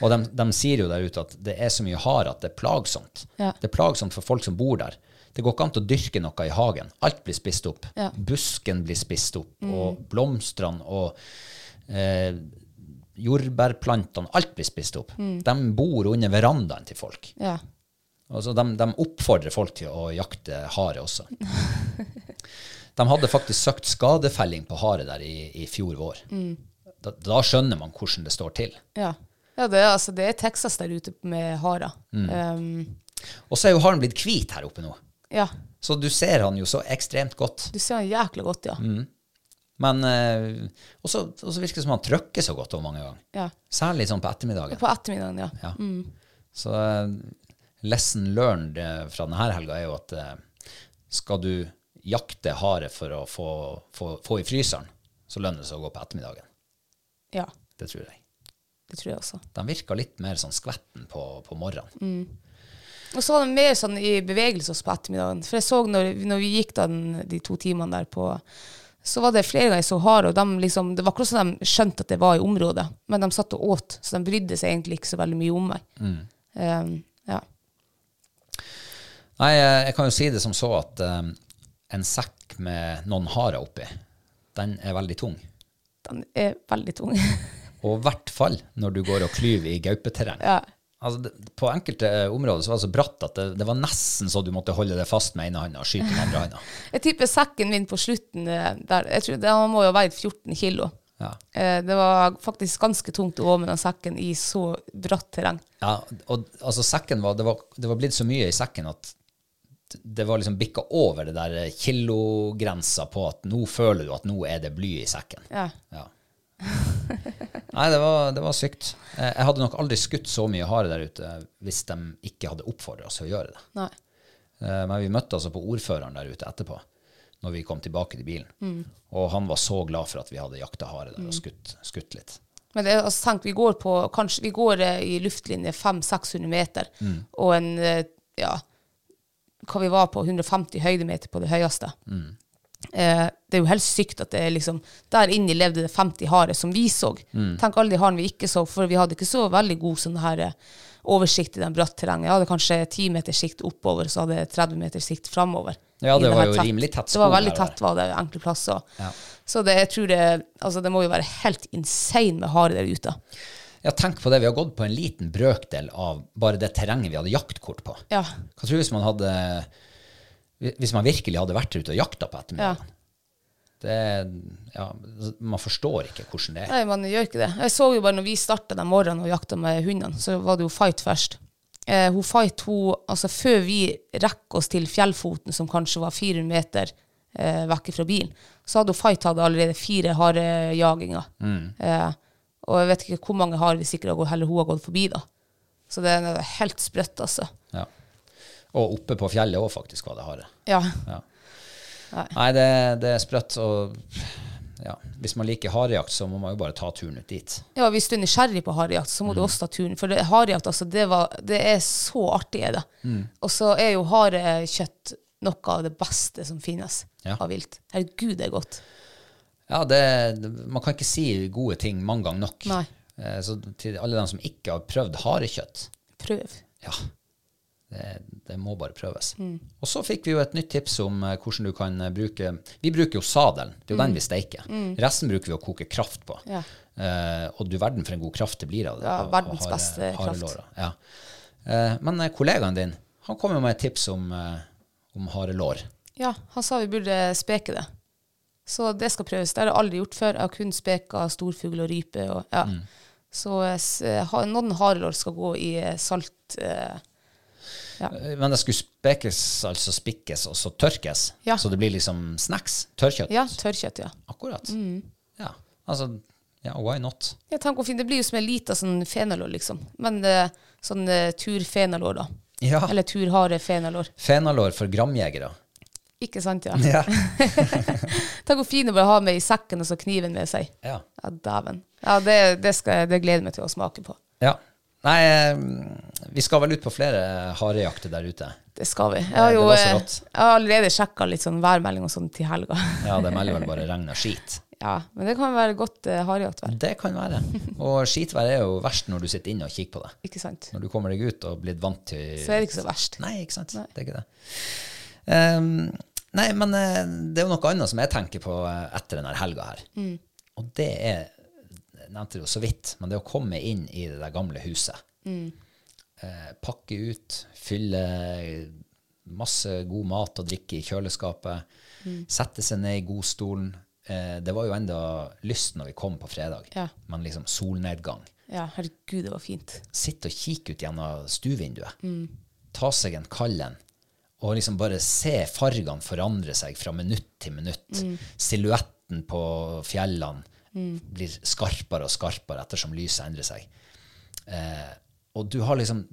Og de, de sier jo der ute at det er så mye hare at det er plagsomt. Ja. Det er plagsomt for folk som bor der. Det går ikke an å dyrke noe i hagen. Alt blir spist opp. Ja. Mm. Busken blir spist opp, og blomstene og eh, jordbærplantene. Alt blir spist opp. Mm. De bor under verandaen til folk. Ja. Altså, de, de oppfordrer folk til å jakte hare også. De hadde faktisk søkt skadefelling på hare der i, i fjor vår. Da, da skjønner man hvordan det står til. Ja. ja det, er, altså, det er Texas der ute med harer. Um, Og så er jo haren blitt hvit her oppe nå. ja. Så du ser han jo så ekstremt godt. Du ser han jækla godt, ja. Men eh, også, også virker det som han trykker så godt over mange ganger. ja. Særlig sånn på ettermiddagen. På ettermiddagen, ja. Ja. Så eh, lesson learned eh, fra denne helga er jo at eh, skal du jakte hare for å få, få, få i fryseren, så lønner det seg å gå på ettermiddagen. Ja, Det tror jeg. det tror jeg også. De virker litt mer sånn skvetten på, på morgenen. Og så var det mer sånn i bevegelse også på ettermiddagen. For jeg så når, når vi gikk den, de to timene der på så var det flere ganger så hare, og de liksom, det var ikke sånn de skjønte at det var i området. Men de satt og åt, så de brydde seg egentlig ikke så veldig mye om meg. Um, ja. Nei, eh, jeg kan jo si det som så at um, en sekk med noen harer oppi, den er veldig tung. Den er veldig tung. Og i hvert fall når du går og klyver i gaupeterreng. ja. Altså, på enkelte områder så var det så bratt at det, det var nesten så du måtte holde det fast med ene hånda og skyte med andre hånda. Jeg tipper sekken min på slutten eh, der jeg tror, Den må jo ha veid 14 kilo. Ja. Eh, Det var faktisk ganske tungt å gå med den sekken i så bratt terreng. Ja, og altså sekken var det, var det var blitt så mye i sekken at det var liksom bikka over det der kilogrensa på at nå føler du at nå er det bly i sekken. Ja. Ja. Nei, det var, det var sykt. Eh, Jeg hadde nok aldri skutt så mye hare der ute hvis de ikke hadde oppfordra oss til å gjøre det. Nei. Eh, Men vi møtte altså på ordføreren der ute etterpå, når vi kom tilbake til bilen. Og han var så glad for at vi hadde jakta hare der og skutt, skutt litt. Men det altså, tenk, vi går på kanskje, vi går eh, i luftlinje 500-600 meter, og en ja, hva vi var på, 150 høydemeter på det høyeste. Eh, det er jo helt sykt at det er liksom Der inni levde det 50 hare som vi så. Tenk alle de harene vi ikke så, for vi hadde ikke så veldig god sånn her eh, oversikt i den bratt terrenget. Jeg hadde kanskje 10 meters sikt oppover, så hadde jeg 30 meters sikt framover. Ja, det var jo tett- rimelig tett Det var skog veldig her, var det. tett, var det enkle plasser. Ja. Så det, jeg tror det, altså det må jo være helt insane med hare der ute. Ja, tenk på det. Vi har gått på en liten brøkdel av bare det terrenget vi hadde jaktkort på. Ja. Hva tror du hvis man hadde Hvis man virkelig hadde vært ute og jakta på ettermiddagen? Det, ja, man forstår ikke hvordan det er. Nei, man gjør ikke det. Jeg så jo bare når vi starta den morgenen og jakta med hundene, så var det jo fight først. Eh, hun fight, hun, altså Før vi rekker oss til fjellfoten, som kanskje var 400 meter eh, vekk fra bilen, så hadde hun fight hadde allerede fire harejaginger. Eh, og jeg vet ikke hvor mange har vi sikkert gått, heller hun har gått forbi, da. Så det er helt sprøtt, altså. Ja. Og oppe på fjellet òg, faktisk, var det hare. Ja. Ja. Nei, det, det er sprøtt. Og ja, hvis man liker harejakt, så må man jo bare ta turen ut dit. Ja, hvis du er nysgjerrig på harejakt, så må du også ta turen. For harejakt, altså, det, var, det er så artig, er det. Og så er jo harekjøtt noe av det beste som finnes Ja. av vilt. Herregud, det er godt. Ja, det, man kan ikke si gode ting mange ganger nok. Nei. Eh, Så til alle dem som ikke har prøvd harekjøtt, Prøv. ja, det, det må bare prøves. Og så fikk vi jo et nytt tips om eh, hvordan du kan eh, bruke Vi bruker jo sadelen, det er jo den vi steiker. Resten bruker vi å koke kraft på. Ja. Eh, og du verden for en god kraft det blir av det. Ja, verdens hare, beste kraft. Ja. Eh, men kollegaen din han kom jo med et tips om, om harelår. Ja, han sa vi burde speke det. Så det skal prøves. Det har jeg aldri gjort før. Jeg har kun speka storfugl og rype. Og, ja. Så eh, s- ha, noen harelår skal gå i eh, salt eh, ja. Men det skulle spekes, altså spikkes og så tørkes, Ja. så det blir liksom snacks. Tørrkjøtt. Ja, tørrkjøtt, ja. Akkurat. Ja, altså, ja, why not? Jeg tenker hvor fint. Det blir jo som en lita sånn fenalår, liksom. Men eh, sånn uh, turfenalår, da. Ja, Eller turharde fenalår. fenalår for gramjegere. Ikke sant, ja? Ja. Tenk hvor fin det bare å ha med i sekken og så kniven med seg. ja. Ja, dæven. Ja, det, det, skal, det gleder jeg meg til å smake på. Ja. Nei, eh, vi skal vel ut på flere harejakter der ute. Det skal vi. Jeg har det jo eh, jeg har allerede sjekka litt sånn værmelding og sånn til helga. Ja, det melder vel bare regn og skit. Ja, men det kan være godt uh, harejakt. Det kan være. Og skitvær er jo verst når du sitter inne og kikker på det. Ikke sant? Når du kommer deg ut og blitt vant til Så er det ikke så verst. Nei, ikke sant. Det er ikke det. Ehm, nei, men eh, det er jo noe annet som jeg tenker på eh, etter denne helga her. Og det er Jeg nevnte det jo så vidt, men det å komme inn i det der gamle huset. Eh, pakke ut, fylle masse god mat og drikke i kjøleskapet. Sette seg ned i godstolen. Eh, det var jo enda lyst når vi kom på fredag, Ja. men liksom solnedgang Ja, herregud, det var fint. sitte og kikke ut gjennom stuevinduet, ta seg en kald en, og liksom bare se fargene forandre seg fra minutt til minutt. Silhuetten på fjellene blir skarpere og skarpere ettersom lyset endrer seg. Eh, og du har liksom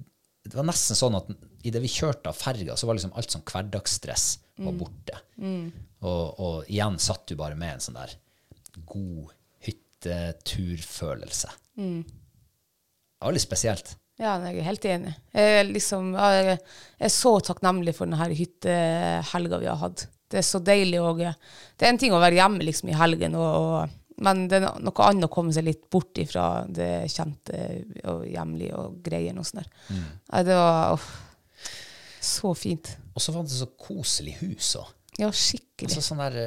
Det var nesten sånn at idet vi kjørte av ferga, så var liksom alt sånn hverdagsstress var borte. Og, og igjen satt du bare med en sånn der god hytteturfølelse. Det var litt spesielt. Ja, jeg er helt enig. Jeg liksom, jeg er så takknemlig for denne hyttehelga vi har hatt. Det er så deilig. Og, det er en ting å være hjemme liksom, i helgen, og, og, men det er noe annet å komme seg litt bort ifra det kjente og hjemlige og greiene og sånn der. Nei, det var åh, så fint. Og så var det så koselig hus òg. Ja, skikkelig. Altså sånn der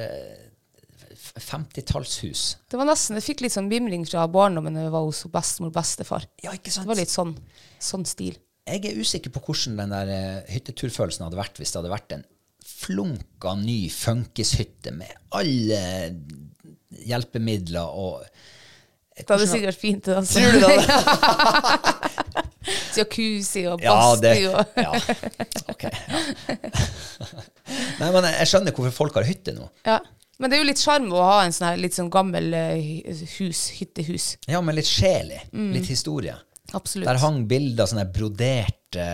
eh, 50-tallshus. Det var nesten, Jeg fikk litt sånn mimring fra barndommen da jeg var hos bestemor og bestefar. Ja, ikke Det var litt sånn, sånn stil. Jeg er usikker på hvordan den der eh, hytteturfølelsen hadde vært hvis det hadde vært en flunka ny funkishytte med alle hjelpemidler og Det hadde sikkert fint. det, Altså. Tror du det? Jacuzzi og Ja, det badstue og ja. Ok. Ja. Nei, men jeg skjønner hvorfor folk har hytte nå. ja. Men det er jo litt sjarm å ha en sånn her litt sånn gammel eh, hus, hyttehus. Ja, men litt sjel i. Litt historie. Absolutt. Der hang bilder, sånne broderte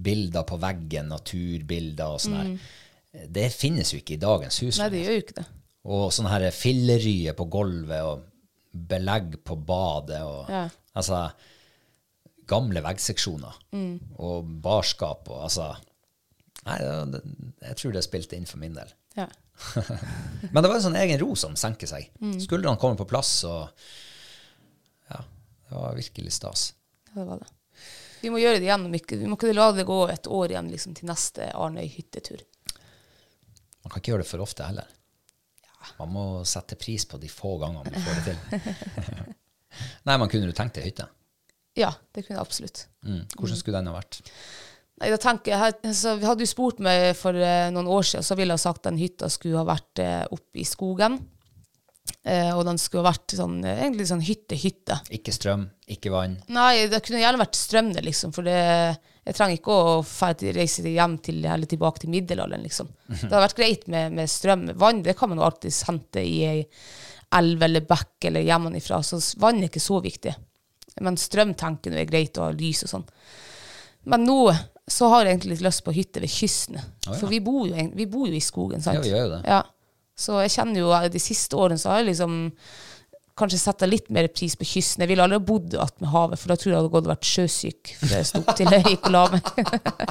bilder på veggen, naturbilder og sånn her. Det finnes jo ikke i dagens hus. Nei, det gjør jo ikke det. Og sånne her filleryer på gulvet og belegg på badet og Ja. altså gamle veggseksjoner og barskap og altså Nei, jeg tror det spilte inn for min del. Ja. Men det var en sånn egen ro som senker seg. Skuldrene kommer på plass, og ja, det var virkelig stas. ja, det var det. Vi må gjøre det igjen. Vi må ikke la det gå et år igjen liksom, til neste Arnøy hyttetur. Man kan ikke gjøre det for ofte heller. Man må sette pris på de få gangene man får det til. Nei, men kunne du tenkt deg hytte? Ja, det kunne jeg absolutt. Mm. Hvordan skulle den ha vært? Nei, da tenker jeg, så Vi hadde jo spurt meg for eh, noen år siden, så ville jeg sagt den hytta skulle ha vært eh, oppe i skogen. Eh, og den skulle ha vært sånn, egentlig sånn hytte-hytte. Ikke strøm, ikke vann. Nei, det kunne gjerne vært strøm det, liksom. For det, jeg trenger ikke å ferdig reise hjem til, eller tilbake til middelalderen, liksom. Det hadde vært greit med, med strøm. Vann det kan man jo alltids hente i ei elv eller bekk eller hjemmefra, så vann er ikke så viktig. Men strøm tenker jeg er greit ha lys og sånn. Men nå så har jeg egentlig litt lyst på hytte ved kysten. ja. For vi bor, jo, vi bor jo i skogen, sant? Ja, vi gjør jo det. Ja. Så jeg kjenner jo eh, de siste årene så har jeg liksom kanskje sette litt mer pris på kysten. Jeg ville aldri bodd attmed havet, for da tror jeg jeg hadde gått og vært sjøsyk. For jeg sto til jeg gikk og la meg.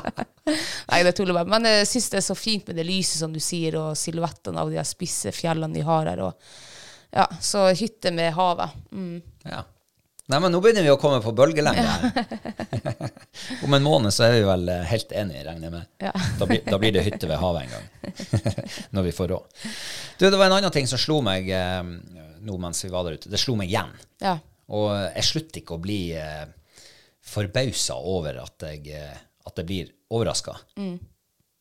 Nei, det tuller bare. Men jeg syns det er så fint med det lyset, som du sier, og silhuettene av de spisse fjellene de har her. Og, ja, så hytte med havet. Mm. Ja. Nei, men nå begynner vi å komme på bølgelengde her. Om en måned så er vi vel eh, helt enige, regner jeg med. Ja. Da, blir, da blir det hytte ved havet en gang. Når vi får råd. Du, det var en annen ting som slo meg eh, nå mens vi var der ute. Det slo meg igjen. Ja. Og jeg slutter ikke å bli eh, forbausa over at jeg, eh, at jeg blir overraska.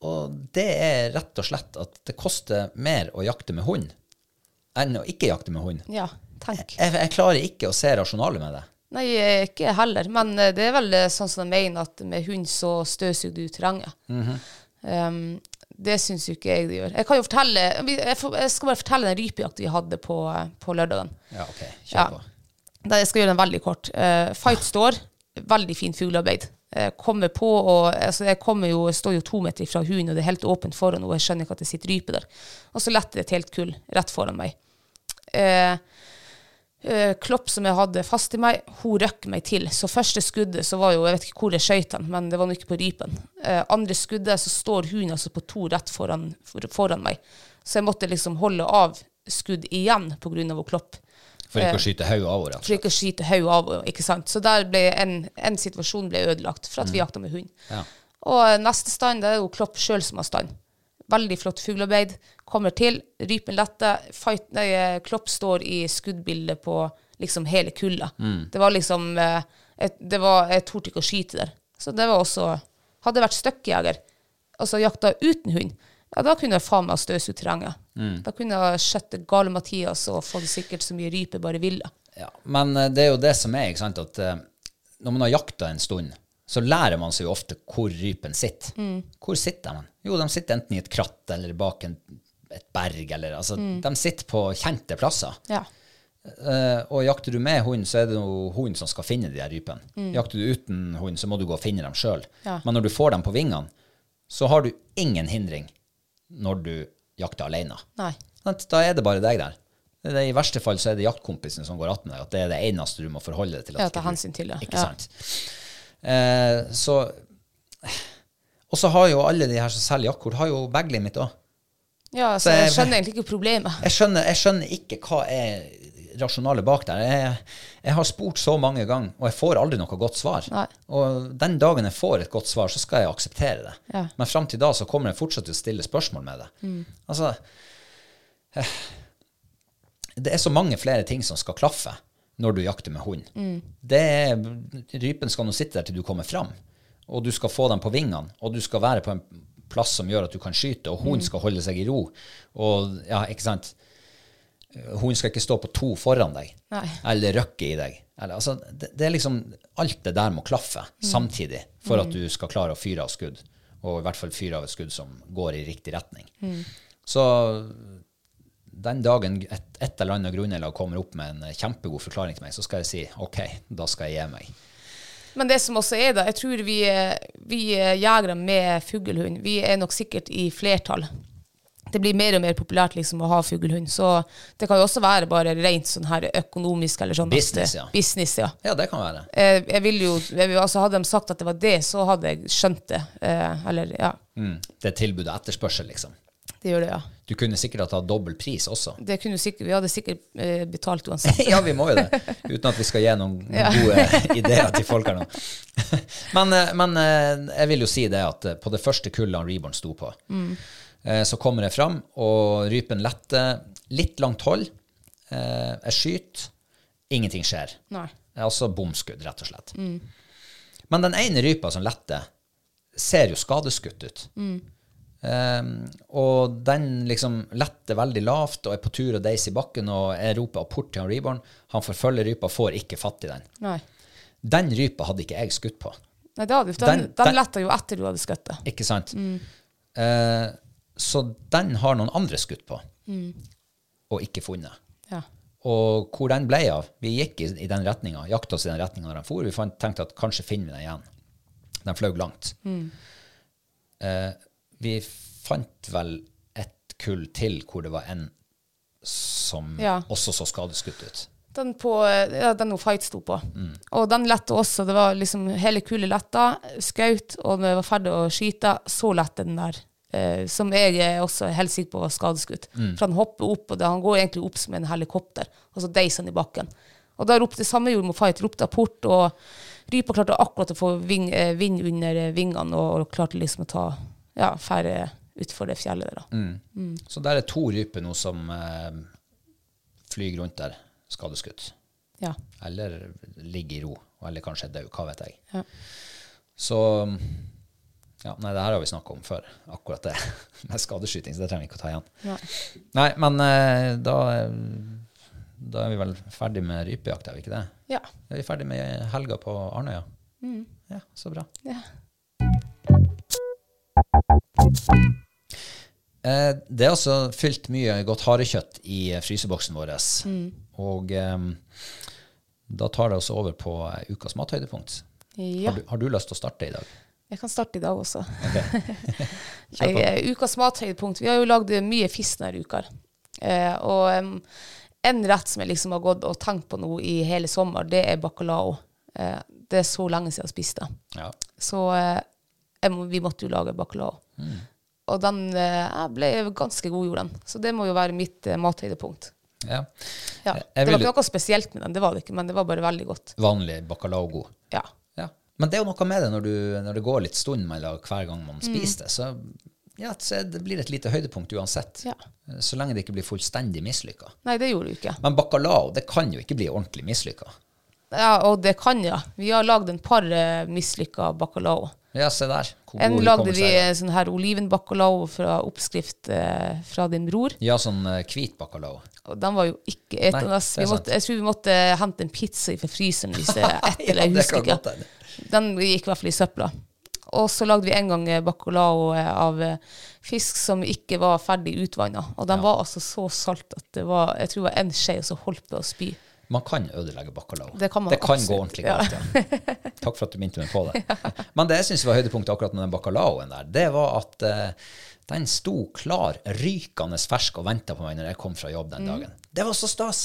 Og det er rett og slett at det koster mer å jakte med hund enn å ikke jakte med hund. ja, tenk. Jeg, jeg klarer ikke å se rasjonalet med det. Nei, ikke heller. Men eh, det er vel eh, sånn som de mener, at med hund så støvsuger du terrenget. um, det syns jo ikke jeg det gjør. Jeg kan jo fortelle, jeg, skal bare fortelle den rypejakta vi hadde på, eh, på lørdagen. Ja, ok. Kjør Ja. på. Da jeg skal gjøre den veldig kort. Uh, fight står. Veldig fint fuglearbeid. Kommer på, og altså, jeg kommer jo, står jo to meter fra hunden, og det er helt åpent foran henne, og jeg skjønner ikke at det sitter rype der. Og så letter det et helt kull rett foran meg. Eh, Klopp som jeg hadde fast i meg, hun røkk meg til. Så første skuddet så var jo, jeg vet ikke hvor jeg skøyt den, men det var nå ikke på rypen. Eh, andre skuddet så står hun altså på to rett foran, foran meg. Så jeg måtte liksom holde av skudd igjen på grunn av hun Klopp. For ikke å skyte hodet av henne. For ikke å skyte hodet av henne, ikke sant. Så der ble en, en situasjon ble ødelagt for at vi jakta med hund. Ja. Og neste stand, det er jo Klopp sjøl som har stand. Veldig flott fuglearbeid. Kommer til, rypen letter. Fight, nei, eh, Klopp står i skuddbildet på liksom hele kulla. Det var liksom eh, et, det var, Jeg torde ikke å skyte der. Så det var også Hadde jeg vært støkkjeger, altså jakta uten hund, ja, da kunne jeg faen meg støse støvsugd terrenget. Da kunne jeg skjøtt gale Mathias og fått sikkert så mye rype bare ville. Ja, men eh, det er jo det som er, ikke sant, at eh, når man har jakta en stund, så lærer man seg jo ofte hvor rypen sitter. Hvor sitter de? Jo, de sitter enten i et kratt eller bak en, et berg, eller altså, de sitter på kjente plasser. Ja. Uh, og jakter du med hund, så er det jo hund som skal finne de der rypene. Jakter du uten hund, så må du gå og finne dem sjøl. Ja. Men når du får dem på vingene, så har du ingen hindring når du jakter alene. Nei. Da er det bare deg der. Det er, I verste fall så er det jaktkompisen som går attmed deg, at det er det eneste du må forholde deg til. Ja, ta hensyn til det. Ikke Ja. sant? Uh, så Og så har jo alle de her som selger jaktkort, har jo baglimit òg. Ja, Så så jeg jeg- skjønner egentlig ikke problemet. Jeg skjønner, jeg skjønner ikke hva er rasjonale bak der. Jeg, jeg har spurt så mange ganger, og jeg får aldri noe godt svar. Nei. Og den dagen jeg får et godt svar, så skal jeg akseptere det. Ja. Mm. Men fram til da så kommer jeg fortsatt til å stille spørsmål med det. Altså, eh, det er så mange flere ting som skal klaffe når du jakter med hund. Det er, rypen skal nå sitte der til du kommer fram, og du skal få dem på vingene, og du skal være på en plass som gjør at du kan skyte, og hunden skal holde seg i ro. Og ja, ikke sant? Hunden skal ikke stå på to foran deg, Nei. eller røkke i deg. Eller, altså, det, det er liksom, alt det der må klaffe samtidig for at du skal klare å fyre av skudd, og i hvert fall fyre av et skudd som går i riktig retning. Så den dagen et, et eller annet grunnlag kommer opp med en kjempegod forklaring til meg, så skal jeg si OK, da skal jeg gi meg. Men det som også er da, jeg tror vi, eh, vi eh, jegere med fuglehund, vi er nok sikkert i flertall. Det blir mer og mer populært liksom å ha fuglehund, så det kan jo også være bare rent sånn her økonomisk eller sånn. Business, ja. Business, ja. Ja, det kan være. Eh, Jeg vil jo, jeg vil, altså Hadde de sagt at det var det, så hadde jeg skjønt det. Eh, Eller, ja. Mm. Det er tilbud og etterspørsel, liksom. Det gjør det, ja. Du kunne sikkert ha tatt dobbel pris også. Det kunne sikkert, vi hadde sikkert eh, betalt uansett. ja, vi må jo det. Uten at vi skal gi noen, noen gode ideer til folk her nå. men, eh, men eh, jeg vil jo si det at eh, på det første kullet Reborn sto på, eh, så kommer jeg fram, og rypen letter litt langt hold. Eh, Jeg skyter, ingenting skjer. Nei. Altså bomskudd, rett og slett. Men den ene rypa som letter, ser jo skadeskutt ut. Um, og den liksom letter veldig lavt og er på tur og deis i bakken, og jeg roper apport til han Reborn. Han forfølger rypa, får ikke fatt i den. Nei. Den rypa hadde ikke jeg skutt på. Nei, det hadde, den, Den- den, letta jo etter du hadde skutt det. Ikke sant? Eh, så den har noen andre skutt på, og ikke funnet. Ja. Og hvor den ble av Vi gikk i, i den retninga, jakta oss i den retninga når den for. Vi fant, tenkte at kanskje finner vi den igjen. Den fløy langt. Eh, vi fant vel et kull til hvor det var en som Ja. også så skadeskutt ut. Den på, ja, den hun Fight sto på. Mm. Og den letta også. Det var liksom hele kulet letta, skaut, og når jeg var ferdig å skyte, så lette den der. Eh, som jeg er også helt sikker på var skadeskutt. Mm. For han hopper opp, og det, han går egentlig opp som en helikopter, og så deiser han i bakken. Og da ropte samme gjorde med Fight, ropte apport, og rypa klarte akkurat å få ving, eh, vind under eh, vingene, og, og klarte liksom å ta ja, færre utfor det fjellet der. da. Mm. Så der er to ryper nå som eh, flyr rundt der, skadeskutt. Ja. Eller ligger i ro, eller kanskje er død, hva vet jeg. Ja. Så ja, Nei, det her har vi snakka om før, akkurat det med skadeskyting, så det trenger vi ikke å ta igjen. Nei. Nei, men eh, da, da er vi vel ferdig med rypejakt, er vi ikke det? Ja. Er vi ferdig med helga på Arnøya? Ja, så bra. ja. Eh, det er altså fylt mye godt harekjøtt i eh, fryseboksen vår. Og eh, da tar det oss over på eh, ukas mathøydepunkt. ja. Har, du, har du lyst til å starte i dag? Jeg kan starte i dag også. Okay. Nei, ukas mathøydepunkt. Vi har jo lagd mye fisk denne uka. Eh, og um, en rett som jeg liksom har gått og tenkt på nå i hele sommer, det er bacalao. Det er så lenge siden jeg har spist det. Ja. Så må, vi måtte jo lage bacalao. Mm. Og den jeg ble ganske god, gjorde den. Så det må jo være mitt eh, mathøydepunkt. ja. Ja. Det var ikke noe spesielt med den, det var det ikke, men det var bare veldig godt. Vanlig bacalao-god. Ja. Ja. Men det er jo noe med det når, du, når det går litt stund mellom hver gang Mm. man spiser det. Så, ja, det blir et lite høydepunkt uansett. Ja. Så lenge det ikke blir fullstendig mislykka. Nei, det gjorde du ikke. Men bacalao det kan jo ikke bli ordentlig mislykka. Ja, og det kan ja. Vi har lagd en par uh, mislykka bacalao. Ja, se der. Hvor En lagde vi eh, sånn her olivenbacalao fra oppskrift eh, fra din bror. Ja, sånn eh, hvit bacalao. Og den var jo ikke etende. Vi det er måtte, jeg tror vi måtte hente en pizza fra fryseren hvis det er ett eller jeg husker ikke. hende. Den gikk i hvert fall i søpla. Og så lagde vi en gang eh, bacalao eh, av eh, fisk som ikke var ferdig utvanna. Og den var altså så salt at det var jeg tror det var en skje, og så holdt det å spy. Man kan ødelegge bacalao. Det kan man gå absolutt, ordentlig galt. Ja. Takk for at du minte meg på det. Men det jeg syns var høydepunktet akkurat med den bacalaoen der, det var at uh, den sto klar, rykende fersk og venta på meg når jeg kom fra jobb den Mm. dagen. Det var så stas.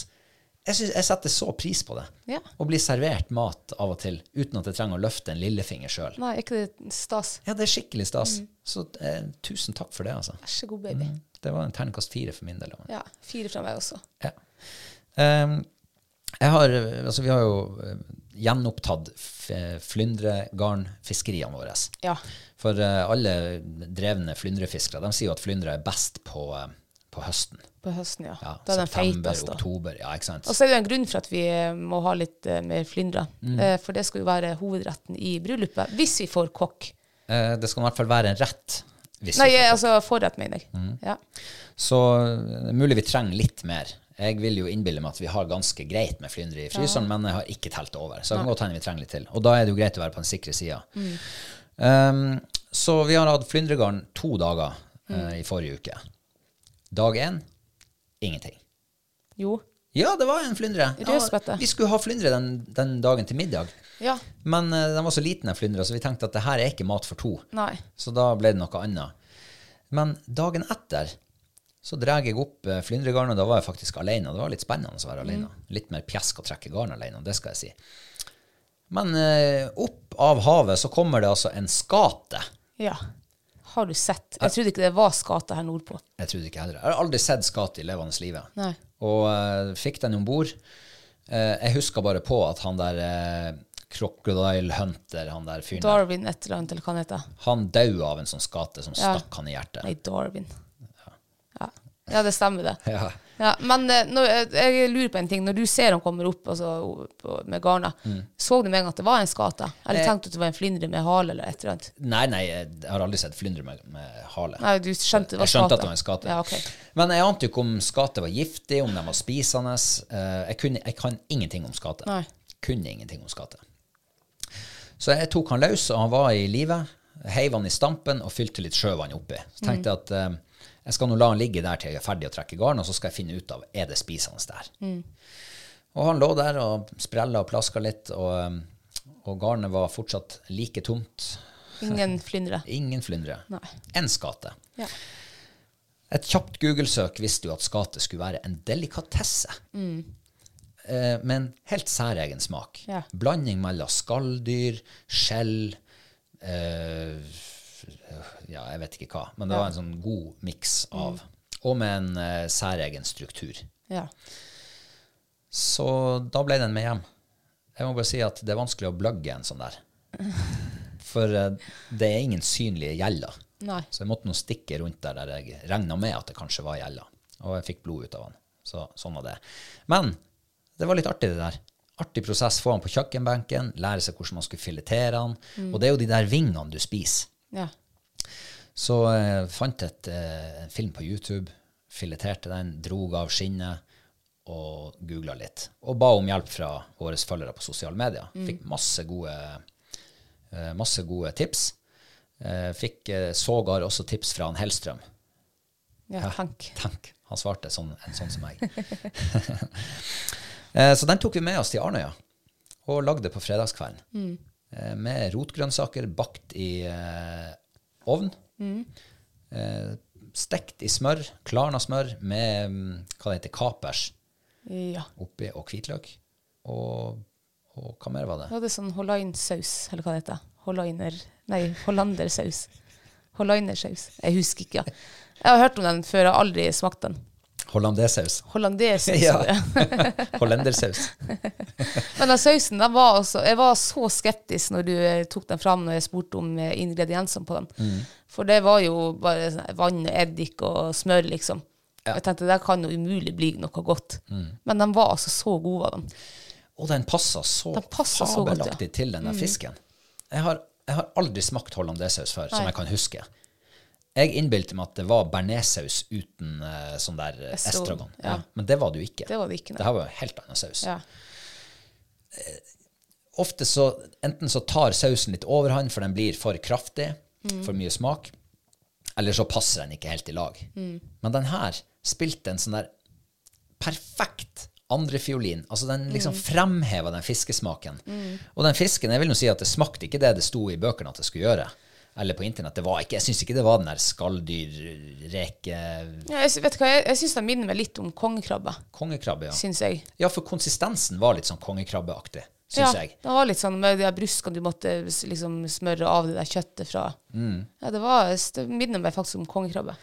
Jeg, synes, jeg setter så pris på det. Ja. Å bli servert mat av og til uten at jeg trenger å løfte en lillefinger sjøl. Nei, ikke det stas? Ja, det er skikkelig stas. Mm. Så eh, tusen takk for det, altså. Vær så god, baby. Det var en terningkast fire for min del. Ja, fire fra meg også. Ja. Jeg har, altså vi har jo eh, gjenopptatt flyndregarnfiskeriene våre. Ja. For eh, alle drevne flyndrefiskere de sier jo at flyndre er best på, eh, på høsten. På høsten, ja. Ja, da er den feitest, da. oktober. Ja, ikke sant? Og så er det en grunn for at vi eh, må ha litt eh, mer flyndre. Mm. Eh, for det skal jo være hovedretten i bryllupet. Hvis vi får kokk. Eh, det skal i hvert fall være en rett. Hvis Nei, vi får- eh, altså forrett, mener jeg. Mm. Ja. Så mulig vi trenger litt mer. Jeg vil jo innbille meg at vi har ganske greit med flyndre i fryseren, men jeg har ikke telt over. Så det kan godt hende vi trenger litt til. Og da er det jo greit å være på den sikre sida. Um, så vi har hatt flyndregarn to dager eh, i forrige uke. Dag én ingenting. Jo. Ja, det var en flyndre. Ja, vi skulle ha flyndre den, den dagen til middag. Ja. Men uh, den var så liten, den flyndra, så vi tenkte at det her er ikke mat for to. Nei. Så da ble det noe annet. Men dagen etter så drar jeg opp eh, flyndregarnet. Da var jeg faktisk alene. Det var litt spennende å være alene. Litt mer pjesk å trekke garn alene, det skal jeg si. Men eh, opp av havet så kommer det altså en skate. Ja. Har du sett? Jeg trodde ikke det var skate her nordpå. Jeg trodde ikke heller. Jeg har aldri sett skate i levende livet. Nei. Og eh, fikk den om bord. Eh, jeg husker bare på at han der eh, Crocodile Hunter, han der fyren Darwin et eller annet, eller hva han heter. han døde av en sånn skate som Ja. stakk han i hjertet. Nei, Darwin. Ja, det stemmer det. Ja. Ja, men eh, når, jeg, jeg lurer på en ting. Når du ser han kommer opp altså, med garna, så du med en gang at det var en skate? Eller Mm. Eh. tenkte du at det var en flyndre med hale eller et eller annet? Nei, nei, jeg har aldri sett flyndre med, med hale. Nei, du skjønte det var Jeg skjønte skate? at det var en skate. Ja, okay. Men jeg ante jo ikke om skate var giftig, om de var spisende. Eh, Jeg, kunne, jeg kan ingenting om skate. Nei. Kunne ingenting om skate. Så jeg tok han løs, og han var i live. Heiv han i stampen og fylte litt sjøvann oppi. Så tenkte jeg at eh, jeg skal nå la han ligge der til jeg er ferdig å trekke garn, og så skal jeg finne ut av er det spisende der. Og han lå der og sprella og plaska litt, og, eh, og garnet var fortsatt like tomt. Ingen flyndre. Ingen flyndre. Én skate. Ja. Et kjapt Google-søk visste jo at skate skulle være en delikatesse. Eh, med en helt særegen smak. Ja. Blanding mellom skalldyr, skjell eh, Ja, jeg vet ikke hva. Men det var en sånn god miks av. Og med en uh, særegen struktur. ja. Så da ble den med hjem. Jeg må bare si at det er vanskelig å blugge en sånn der. For uh, det er ingen synlige gjeller. Nei. Så jeg måtte nå stikke rundt der der jeg regna med at det kanskje var gjeller. Og jeg fikk blod ut av han. Så sånn var det. Men det var litt artig, det der. Artig prosess. Få han på kjøkkenbenken, lære seg hvordan man skulle filetere han. Og det er jo de der vingene du spiser. ja. Så jeg fant et, eh, en film på YouTube, fileterte den, drog av skinnet og googla litt. Og ba om hjelp fra våre følgere på sosiale medier. Fikk masse gode, eh, masse gode tips. Eh, Fikk eh, sågar også tips fra han Hellstrøm. ja tank. tank. han svarte sånn, en sånn som meg. Eh, Så den tok vi med oss til Arnøya og lagde på fredagskvelden. Eh, Med rotgrønnsaker bakt i eh, ovn. Eh, Stekt i smør, klarna smør med mm, hva det heter, kapers Ja. oppi og hvitløk. Og, og hva mer var det? Var det sånn hollainsaus, eller hva det heter. Hollainer Nei, hollandersaus. Hollainersaus. Jeg husker ikke. Ja. Jeg har hørt om den før, jeg har aldri smakt den. Hollandesaus. Hollandesaus. Ja. Hollendersaus. Men den sausen, den var også, jeg var så skeptisk når du eh, tok den fram når jeg spurte om eh, ingrediensene på den. Mm. For det var jo bare sånn vann, eddik og smør, liksom. Jeg tenkte det kan jo umulig bli noe godt. Mm. Men den var altså så god, av den. Og den passa så Den fabelaktig så godt, ja. Mm. til den der fisken. Jeg har, jeg har aldri smakt hollandesaus før, som jeg kan huske. Jeg innbilte meg at det var bearnéssaus uten uh, sånn der uh, Estragon, ja. Ja. Men det var det jo ikke. Det var det ikke, nei. Det her var jo helt annen saus. Ja. Ofte så, enten så tar sausen litt overhånd, for den blir for kraftig, Mm. for mye smak, eller så passer den ikke helt i lag. Mm. Men den her spilte en sånn der perfekt andrefiolin. Altså den Mm. liksom fremheva den fiskesmaken. Og den fisken, jeg vil jo si at det smakte ikke det det sto i bøkene at det skulle gjøre. Eller på internett. Det var ikke, jeg syns ikke det var den der skalldyrreke Ja, jeg, vet du hva, jeg, jeg syns den minner meg litt om kongekrabbe, kongekrabbe. Ja. Synes jeg. ja, for konsistensen var litt sånn kongekrabbeaktig, Ja, syns jeg. det var litt sånn med de bruskene du måtte liksom smøre av det der kjøttet fra. Mm. Ja, det, var, det minner meg faktisk om kongekrabbe.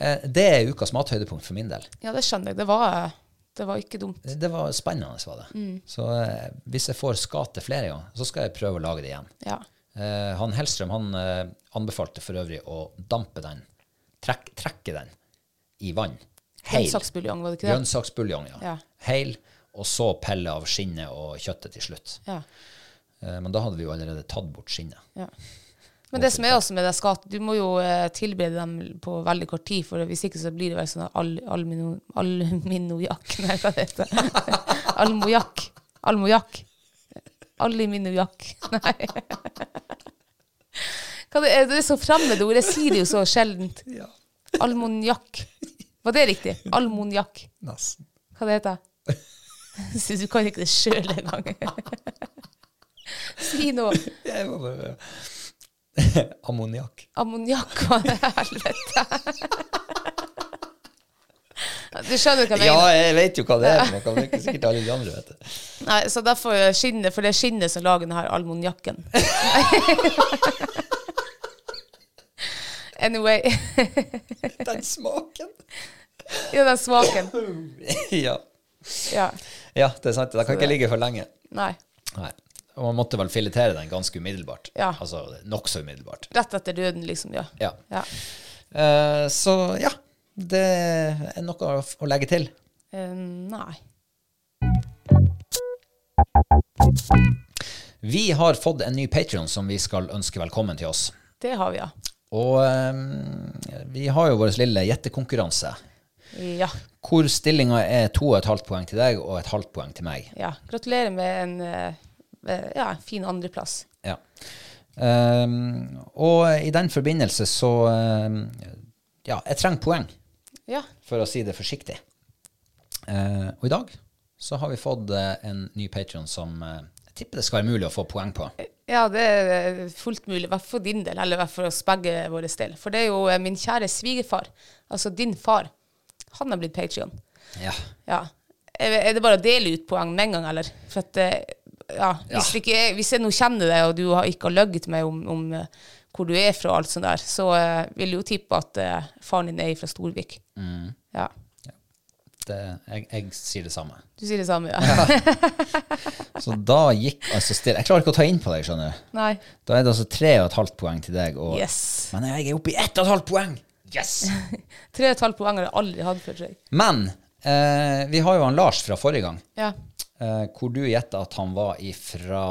Eh, Det er ukas mathøydepunkt for min del. Ja, det skjønner jeg. Det var, det var ikke dumt. Det var spennende, var det. Mm. Så eh, hvis jeg får skate flere ganger, så skal jeg prøve å lage det igjen. Ja. Eh, han Hellstrøm han eh, anbefalte for øvrig å dampe den, trekk, trekke den i vann. Heil. Grønnsaksbuljong, var det ikke det? Grønnsaksbuljong, ja. Ja. Heil, og så pelle av skinnet og kjøttet til slutt. Ja. Eh, Men da hadde vi jo allerede tatt bort skinnet. Men det som er også med det skat, du må jo tilberede dem på veldig kort tid, for hvis ikke så blir det vel sånn al almino, alminojakk Nei, hva det heter Almojakk. Almojakk. Aluminiumjakk. Nei. Hva det, er, det så fremmede ord. Jeg sier det jo så sjeldent. Almoniakk. Var det riktig? Almoniakk. Nesten. Hva det heter det? Du kan ikke det sjøl engang. Si noe. Jeg må bare Ammoniakk. Ammoniakk, hva i helvete? Du skjønner hva jeg Ja, jeg vet jo hva det er. Men kan ikke sikkert alle de andre vet det. Nei, så derfor skinnet, for det er skinnet som lager denne almoniakken. anyway. Den smaken. ja, den smaken. ja. Ja. ja, det er sant. Den kan ikke ligge for lenge. Nei. Nei. Man måtte vel filetere den ganske umiddelbart. Ja. Altså nokså umiddelbart. Rett etter døden, liksom. Ja. Ja. ja. Uh, så ja, det er noe å, legge til. Eh, nei. Vi har fått en ny Patreon som vi skal ønske velkommen til oss. Det har vi, ja. Og um, vi har jo vår lille gjettekonkurranse. Ja. Hvor stillinga er to og et halvt poeng til deg og et halvt poeng til meg. ja. Gratulerer med en eh, ja, fin andreplass. Ja. Um, og i den forbindelse så um, Ja, jeg trenger poeng, Ja. for å si det forsiktig. Eh, og i dag så har vi fått eh, en ny Patreon som eh, jeg tipper det skal være mulig å få poeng på. Ja, det er fullt mulig, i hvert fall for din del, eller i hvert fall for oss begge våre del. For det er jo eh, min kjære svigerfar, altså din far, han har blitt Patreon. Ja. Ja. Er det bare å dele ut poeng med en gang, eller? For at, eh, ja, hvis, ja. ikke hvis jeg nå kjenner deg, og du har ikke har løyet meg om, om eh, hvor du er fra, og alt sånt der, så eh, vil jeg jo tippe at eh, faren din er fra Storvik. Ja. Det, jeg, jeg sier det samme. Du sier det samme, ja. Så da gikk altså stille. Jeg klarer ikke å ta inn på deg, skjønner du. Nei. Da er det altså tre og et halvt poeng til deg. Og, Yes. Men jeg er oppe i ett og et halvt poeng! Yes! Tre og et halvt poeng har jeg aldri hatt før. Men eh, vi har jo han Lars fra forrige gang, Ja. Eh, hvor du gjetta at han var ifra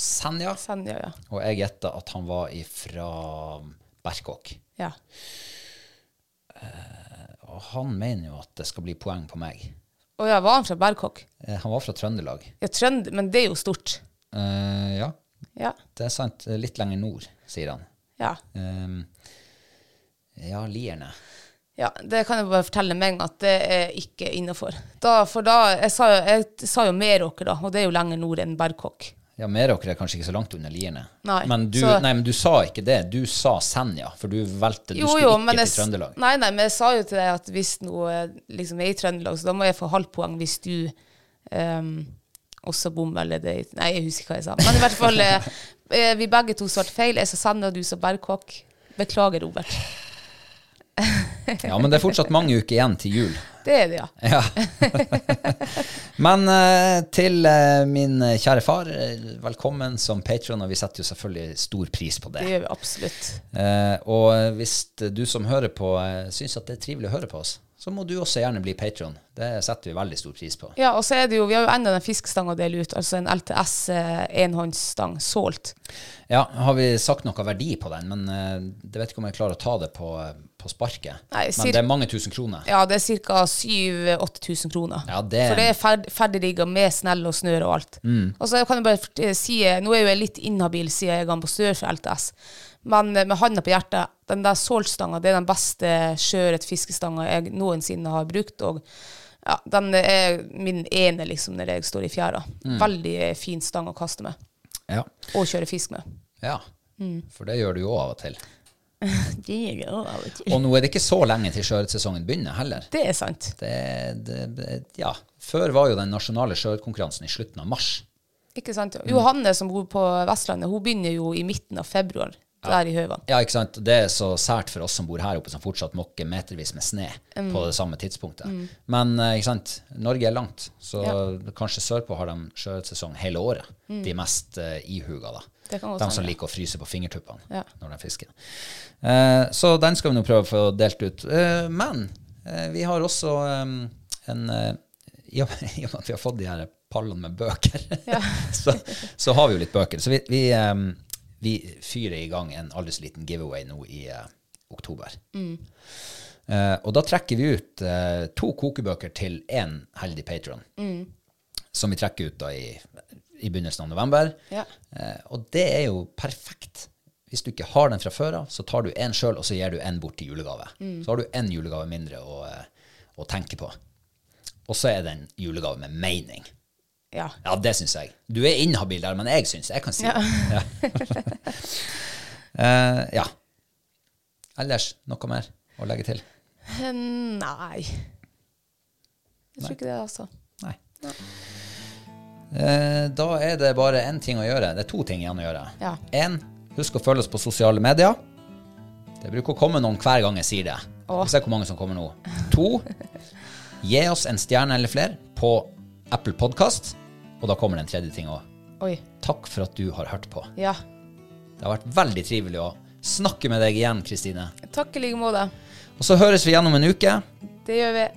Senja, Senja, ja. og jeg gjetta at han var ifra Berkåk. Ja. Og han mener jo at det skal bli poeng på meg. Og ja, var han fra Berkåk? Eh, han var fra Trøndelag. Ja, Trønd, men det er jo stort. Eh, ja, Ja. det er sant. Litt lenger nord, sier han. Ja. Eh, ja, Lierne. Ja, det kan jeg bare fortelle med en gang at det er ikke innafor. For da Jeg sa, jeg sa jo Meråker, da, og det er jo lenger nord enn Berkåk. Ja, Meråker er kanskje ikke så langt under Lierne. Nei, Men du, så- nei, men du sa ikke det. Du sa Senja, for du valgte Du Jo, skulle jo, ikke til jeg, Trøndelag. nei, nei, men jeg sa jo til deg at hvis noe liksom er i Trøndelag, så da må jeg få halvt poeng hvis du um, også bommer eller det Nei, jeg husker hva jeg sa. Men i hvert fall, eh, eh, vi begge to svarte feil. Jeg sa Senja, og du sa Berkåk. Beklager, Robert. Ja, men det er fortsatt mange uker igjen til jul. Det er det, ja. Ja. Men eh, til eh, min kjære far, velkommen som patron, og vi setter jo selvfølgelig stor pris på Det det. gjør vi absolutt. Eh, og hvis du som hører på syns at det er trivelig å høre på oss, så må du også gjerne bli patron. Det setter vi veldig stor pris på. Ja, og så er det jo, vi har jo enda den fiskestang å dele ut, altså en LTS eh, enhåndsstang, sålt. Ja, har vi sagt noe verdi på den, men eh, det vet ikke om jeg klarer å ta det på, eh, på sparket. Nei, men det er mange tusen kroner. Ja, det er ca. 7000-8000 kroner. Ja, det- For det er ferd ferdigrigga med snell og snøre og alt. Mm. Og så kan jeg bare eh, si, nå er jo jeg litt inhabil siden jeg er ambassadør for LTS, men med handa på hjertet, den der solstanga det er den beste sjøørretfiskestanga jeg noensinne har brukt. og ja, Den er min ene liksom når jeg står i fjæra. Mm. Veldig fin stang å kaste med. Ja. Og kjøre fisk med. ja. Mm. For det gjør du jo av og til. Det gjør jeg av og til. Og nå er det ikke så lenge til sjøørretsesongen begynner heller. Det er sant. Det, det, ja. Før var jo den nasjonale sjøørretkonkurransen i slutten av mars. Ikke sant? Johanne som bor på Vestlandet, hun begynner jo i midten av februar der i høyvann. Ja, ikke sant? Det er så sært for oss som bor her oppe, som fortsatt mokker metervis med sne på det samme tidspunktet. Men eh, ikke sant? Norge er langt, så kanskje sørpå har de sjøørretsesong hele året. De mest uh, ihuga, da. De som hende. liker å fryse på fingertuppene Ja. når de fisker. Uh, så den skal vi nå prøve å få delt ut. Uh, men uh, Vi har også um, en I og med at vi har fått de her pallene med bøker, så, så har vi jo litt bøker. Så vi, vi, um, vi fyrer i gang en aldri så liten giveaway nå i eh, oktober. Uh, og da trekker vi ut uh, to kokebøker til én heldig patron, som vi trekker ut da i, i begynnelsen av november. Ja. Uh, og det er jo perfekt. Hvis du ikke har den fra før av, så tar du en sjøl, og så gir du en bort til julegave. Så har du en julegave mindre å, å tenke på. Og så er det en julegave med mening. Ja. Ja, det syns jeg. Du er inhabil der, men jeg syns jeg kan si det. Ja. uh, ja. Ellers noe mer å legge til? Eh, Nei. Jeg tror ikke det, altså. Nei. Eh, da er det bare én ting å gjøre. Det er to ting igjen å gjøre. Ja. En, husk å følge oss på sosiale medier. Det bruker å komme noen hver gang jeg sier det. Åh. Vi ser hvor mange som kommer nå. To, gi oss en stjerne eller flere på Apple Podkast. Og da kommer det en tredje ting òg. Takk for at du har hørt på. Ja. Det har vært veldig trivelig å snakke med deg igjen, Kristine. Takk i like måte. Og så høres vi igjen om en uke. Det gjør vi.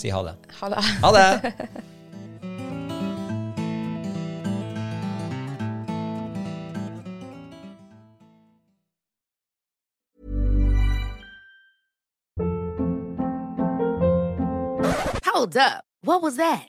Si ha det. Ha det. Ha det! Hold up. What was that?